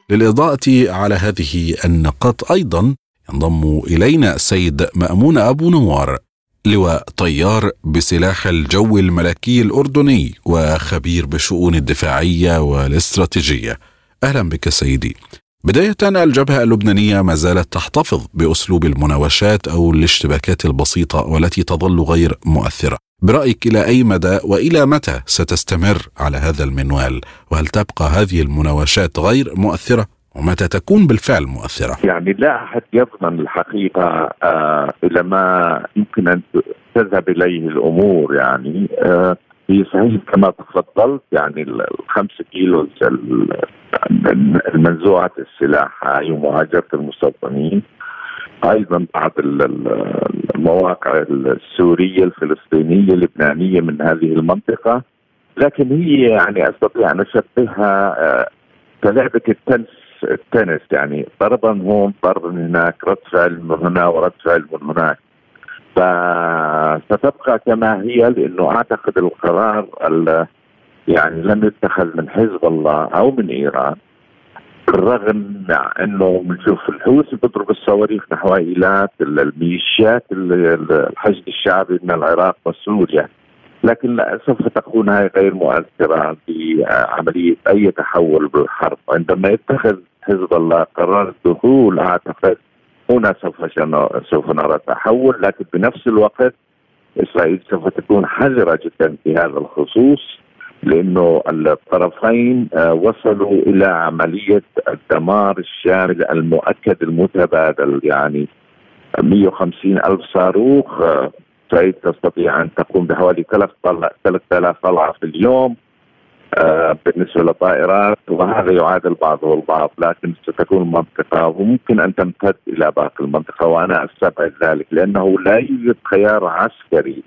للإضاءة على هذه النقاط أيضا ينضم إلينا السيد مأمون أبو نوار لواء طيار بسلاح الجو الملكي الأردني وخبير بالشؤون الدفاعية والاستراتيجية أهلا بك سيدي بداية الجبهة اللبنانية ما زالت تحتفظ بأسلوب المناوشات أو الاشتباكات البسيطة والتي تظل غير مؤثرة. برأيك إلى أي مدى وإلى متى ستستمر على هذا المنوال؟ وهل تبقى هذه المناوشات غير مؤثرة؟ ومتى تكون بالفعل مؤثرة؟ يعني لا أحد يضمن الحقيقة آه إلى ما يمكن أن تذهب إليه الأمور يعني آه هي صحيح كما تفضلت يعني الخمسة كيلو المنزوعة السلاح هاي ومهاجرة المستوطنين. أيضا بعض المواقع السورية الفلسطينية اللبنانية من هذه المنطقة. لكن هي يعني أستطيع أن أشبهها آه، كلعبة التنس التنس يعني ضربا هون ضربا هناك رد فعل من هنا ورد فعل من هناك. فستبقى كما هي لأنه أعتقد القرار يعني لم يتخذ من حزب الله أو من إيران بالرغم إنه بنشوف الحوثي بيضرب الصواريخ نحو ايلات الميليشيات الحشد الشعبي من العراق وسوريا لكن سوف تكون هاي غير مؤثرة في عمليه أي تحول بالحرب. عندما يتخذ حزب الله قرار الدخول أعتقد هنا سوف سوف نرى تحول لكن بنفس الوقت إسرائيل سوف تكون حذرة جدا في هذا الخصوص لأنه الطرفين آه، وصلوا إلى عملية الدمار الشامل المؤكد المتبادل يعني 150 ألف صاروخ اسرائيل آه، تستطيع أن تقوم بحوالي 3000 طلعة في اليوم. بالنسبة للطائرات وهذا يعادل بعضه البعض لكن ستكون المنطقة وممكن أن تمتد إلى باقي المنطقة وأنا أستبعد ذلك لأنه لا يوجد خيار عسكري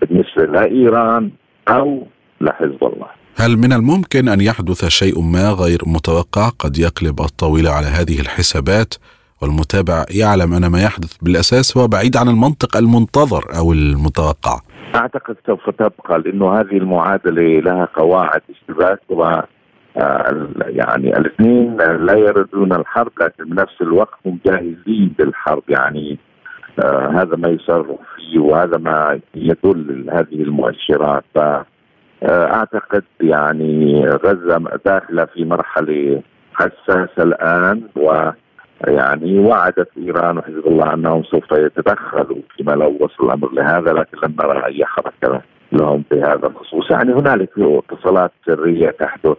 بالنسبة لإيران أو لحزب الله. هل من الممكن أن يحدث شيء ما غير متوقع قد يقلب الطاوله على هذه الحسابات؟ والمتابع يعلم أن ما يحدث بالأساس هو بعيد عن المنطق المنتظر أو المتوقع. أعتقد سوف تبقى لأنه هذه المعادلة لها قواعد اشتباك و آه، يعني الاثنين لا يردون الحرب لكن بنفس الوقت هم جاهزين للحرب يعني آه هذا ما يصرف فيه وهذا ما يدل هذه المؤشرات. ف آه، يعني غزة داخلة في مرحلة حساسة الآن و يعني وعدت إيران وحزب الله أنهم سوف يتدخلوا فيما لو وصل الأمر لهذا لكن لم نرى أي حركة لهم في هذا الخصوص. يعني هنالك اتصالات سرية تحدث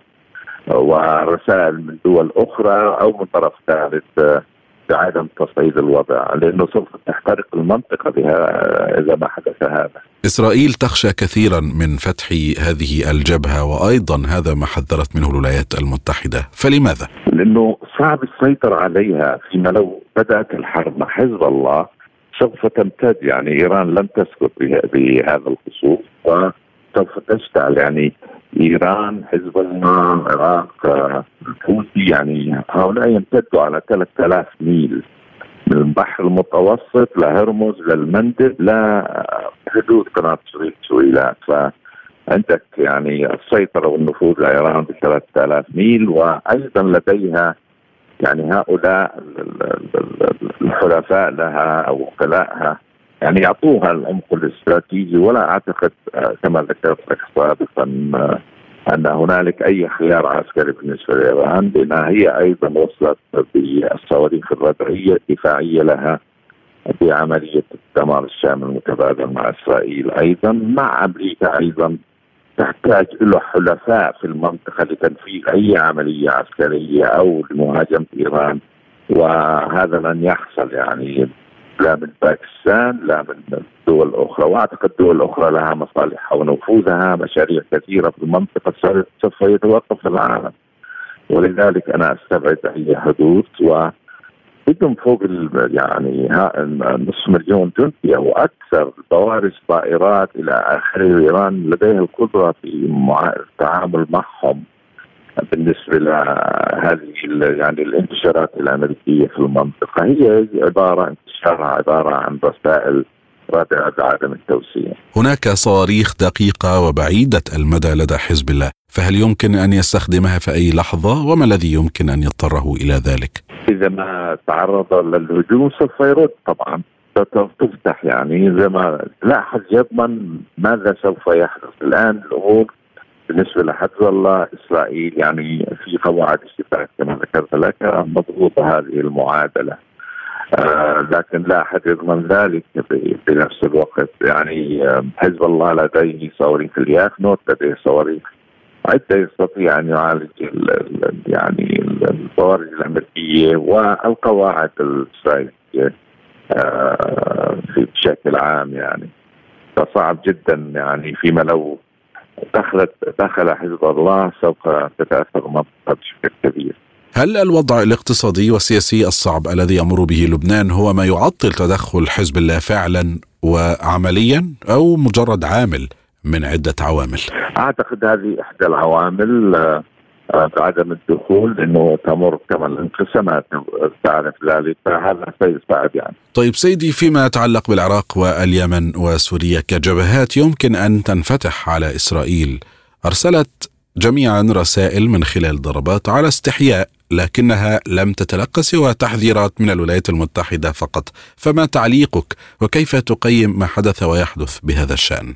ورسائل من دول أخرى أو من طرف ثالث بعدم تصعيد الوضع لأنه سوف تحترق المنطقة بها إذا ما حدث هذا. إسرائيل تخشى كثيرا من فتح هذه الجبهة وأيضا هذا ما حذرت منه الولايات المتحدة، فلماذا؟ لأنه صعب السيطرة عليها فيما لو بدأت الحرب مع حزب الله سوف تمتد يعني إيران لن تسكت بهذا الخصوص وسوف تشتعل يعني إيران حزب الله العراق الحوثي يعني هؤلاء يمتدوا على 3000 ميل من البحر المتوسط لهرمز للمندب لحدود قناة شريط سويلات فعندك يعني السيطرة والنفوذ لإيران ب 3000 ميل وأيضا لديها يعني هؤلاء الحلفاء لها أو وكلائها يعني يعطوها العمق الاستراتيجي ولا أعتقد آه، كما ذكرت لك سابقا آه، أن هنالك أي خيار عسكري بالنسبة لإيران لانها هي أيضا وصلت بالصواريخ الردعيه الدفاعية لها بعمليه الدمار الشامل المتبادل مع إسرائيل أيضا مع أمريكا أيضا. تحتاج إلى حلفاء في المنطقة لتنفيذ أي عملية عسكرية أو لمهاجمة إيران وهذا لن يحصل يعني لا من باكستان لا من دول أخرى. وأعتقد دول أخرى لها مصالحها ونفوذها مشاريع كثيرة في المنطقة سوف يتوقف العالم. ولذلك أنا أستبعد أي حدوث و بدهم فوق يعني نصف مليون جندي أو أكثر بوارج طائرات إلى اخره إيران لديها القدرة في التعامل معهم. بالنسبة لهذه يعني الانتشارات الأمريكية في المنطقة هي عباره انتشارها عبارة عن رسائل رادعه بعدم التوسيع. هناك صواريخ دقيقة وبعيدة المدى لدى حزب الله، فهل يمكن أن يستخدمها في أي لحظة وما الذي يمكن أن يضطره إلى ذلك؟ إذا ما تعرض للهجوم سوف يرد طبعا تفتح يعني زي ما لا احد يضمن ماذا سوف يحدث الآن الأمور بالنسبة لحفظ الله إسرائيل يعني في قواعد اشتباك كما ذكرت لك مضغوطه هذه المعادلة. آه لكن لا احد يضمن ذلك بنفس الوقت. يعني آه حزب الله لديه صواريخ الياخنوت لديه صواريخ عدة يستطيع أن يعالج ال يعني الصواريخ الأمريكية والقواعد الإسرائيلية آه بشكل عام يعني. فصعب جدا يعني فيما لو دخلت دخل حزب الله سوف تتأثر المنطقة بشكل كبير. هل الوضع الاقتصادي والسياسي الصعب الذي يمر به لبنان هو ما يعطل تدخل حزب الله فعلا وعمليا أو مجرد عامل من عدة عوامل؟ أعتقد هذه إحدى العوامل بعدم الدخول إنه تمر كما الانقسامات تعرف ذلك فهذا سيصعب يعني. طيب سيدي فيما يتعلق بالعراق واليمن وسوريا كجبهات يمكن أن تنفتح على إسرائيل أرسلت جميعا رسائل من خلال ضربات على استحياء لكنها لم تتلقى سوى تحذيرات من الولايات المتحدة فقط فما تعليقك وكيف تقيم ما حدث ويحدث بهذا الشأن؟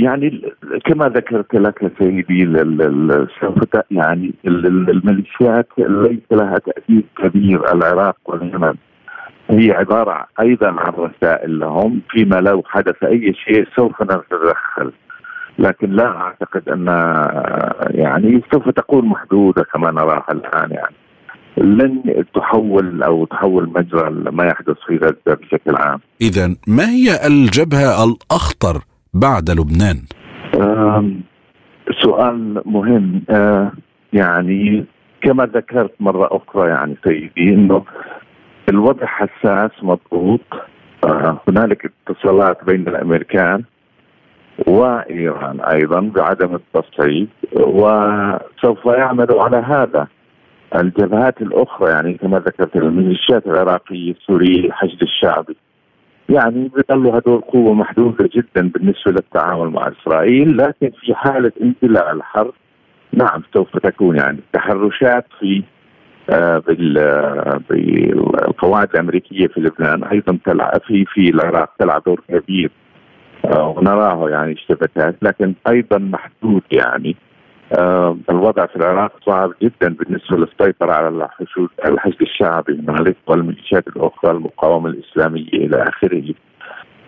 يعني كما ذكرت لك سيدي سوف يعني الميليشيات ليس لها تأثير كبير العراق واليمن هي عبارة أيضا عن رسائل لهم فيما لو حدث أي شيء سوف نتدخل لكن لا أعتقد أن يعني سوف تكون محدودة كما نراها الآن يعني لن تحول أو تحول مجرى ما يحدث في غزة بشكل عام. اذا ما هي الجبهة الأخطر بعد لبنان؟ سؤال مهم. آه يعني كما ذكرت مرة أخرى يعني سيدي أنه الوضع حساس مضغوط. آه هنالك اتصالات بين الأمريكان وإيران أيضا بعدم التصعيد وسوف يعملوا على هذا. الجبهات الأخرى يعني كما ذكرت الميليشيات العراقية السورية الحشد الشعبي. يعني بيظلوا هدول قوة محدودة جدا بالنسبة للتعامل مع إسرائيل لكن في حالة اندلاع الحرب نعم سوف تكون يعني تحرشات في آه بالقواعد الأمريكية في لبنان أيضا تلعب في في العراق تلعب دور كبير آه ونراه يعني اشتباكات لكن أيضا محدود يعني. آه الوضع في العراق صعب جدا بالنسبة للسيطرة على الحشد الشعبي هنالك والميليشيات الأخرى المقاومة الإسلامية إلى آخره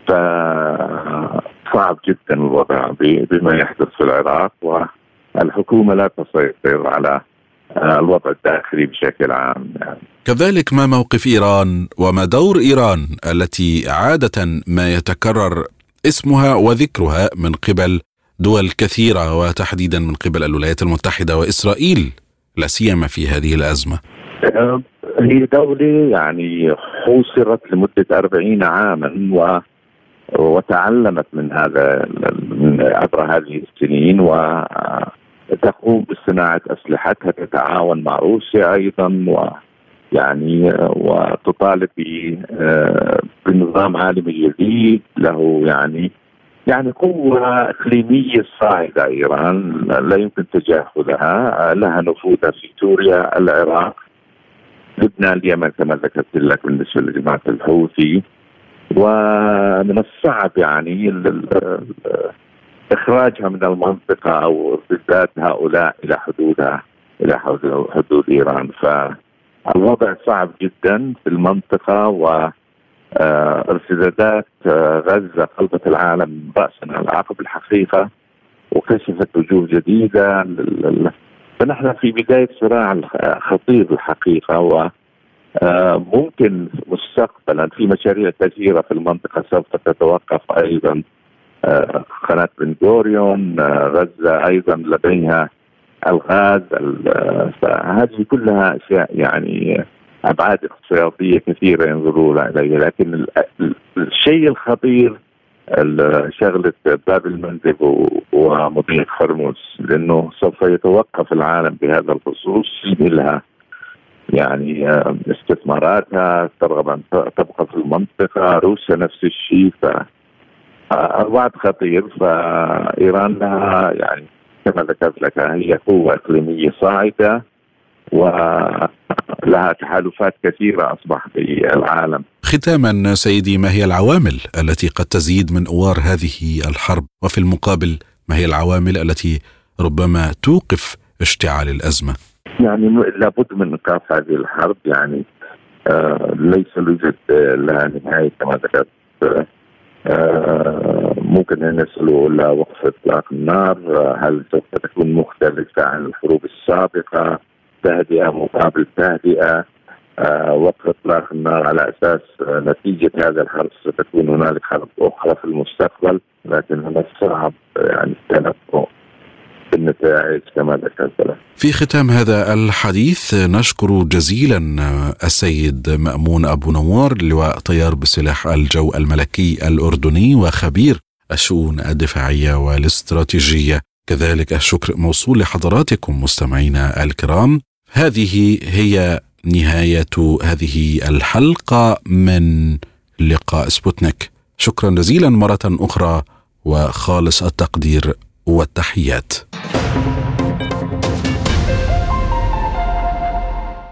فصعب جدا الوضع بما يحدث في العراق والحكومة لا تسيطر على آه، الوضع الداخلي بشكل عام يعني. كذلك ما موقف إيران وما دور إيران التي عادة ما يتكرر اسمها وذكرها من قبل دول كثيرة وتحديدا من قبل الولايات المتحدة وإسرائيل لا سيما في هذه الأزمة. آه، هي دولة يعني حوصرت لمدة أربعين عاما و وتعلمت من هذا من عبر هذه السنين وتقوم بصناعة أسلحتها تتعاون مع روسيا أيضا و يعني وتطالب آه، بنظام عالمي جديد له يعني يعني قوة إقليمية صاعدة إيران لا يمكن تجاهلها. لها نفوذها في سوريا العراق لبنان اليمن كما ذكرت لك بالنسبة لجماعة الحوثي. ومن الصعب يعني إخراجها من المنطقة أو ارتداد هؤلاء إلى حدودها إلى حدود إيران. فالوضع صعب جدا في المنطقة و ارتدادات آه، غزة قلبت العالم راسا على عقب الحقيقة وكشفت وجوه جديدة فنحن في بداية صراع خطير الحقيقة و آه، ممكن مستقبلا في مشاريع كثيرة في المنطقة سوف تتوقف أيضا قناة بن غوريون غزة أيضا لديها الغاز فهذه كلها أشياء يعني أبعاد اقتصادية كثيرة ينظرون اليها لكن الشيء الخطير شغلة باب المندب ومضيق هرمز لأنه سوف يتوقف العالم بهذا الخصوص لها يعني آه، استثماراتها ترغب أن تبقى في المنطقة روسيا نفس الشيء ف آه، الوعد خطير فإيران لها يعني كما ذكرت لك هي قوة إقليمية صاعدة. ولها تحالفات كثيرة أصبح في العالم. ختاما سيدي ما هي العوامل التي قد تزيد من أوار هذه الحرب؟ وفي المقابل ما هي العوامل التي ربما توقف اشتعال الأزمة؟ يعني لابد من إيقاف هذه الحرب يعني آه ليس يوجد لها نهاية كما ذكرت. آه ممكن أن يصلوا إلى وقف إطلاق النار. هل سوف تكون مختلفة عن الحروب السابقة؟ تهدئه مقابل تهدئه آه وقف إطلاق النار على أساس آه نتيجة هذا الحرب ستكون هنالك حرب أخرى في المستقبل لكن من الصعب يعني التنبؤ بالنتائج كما ذكرت في ختام هذا الحديث نشكر جزيلا السيد مأمون أبو نوار لواء طيار بسلاح الجو الملكي الأردني وخبير الشؤون الدفاعية والاستراتيجية. كذلك الشكر موصول لحضراتكم مستمعينا الكرام. هذه هي نهاية هذه الحلقة من لقاء سبوتنيك. شكرا جزيلا مرة أخرى وخالص التقدير والتحيات.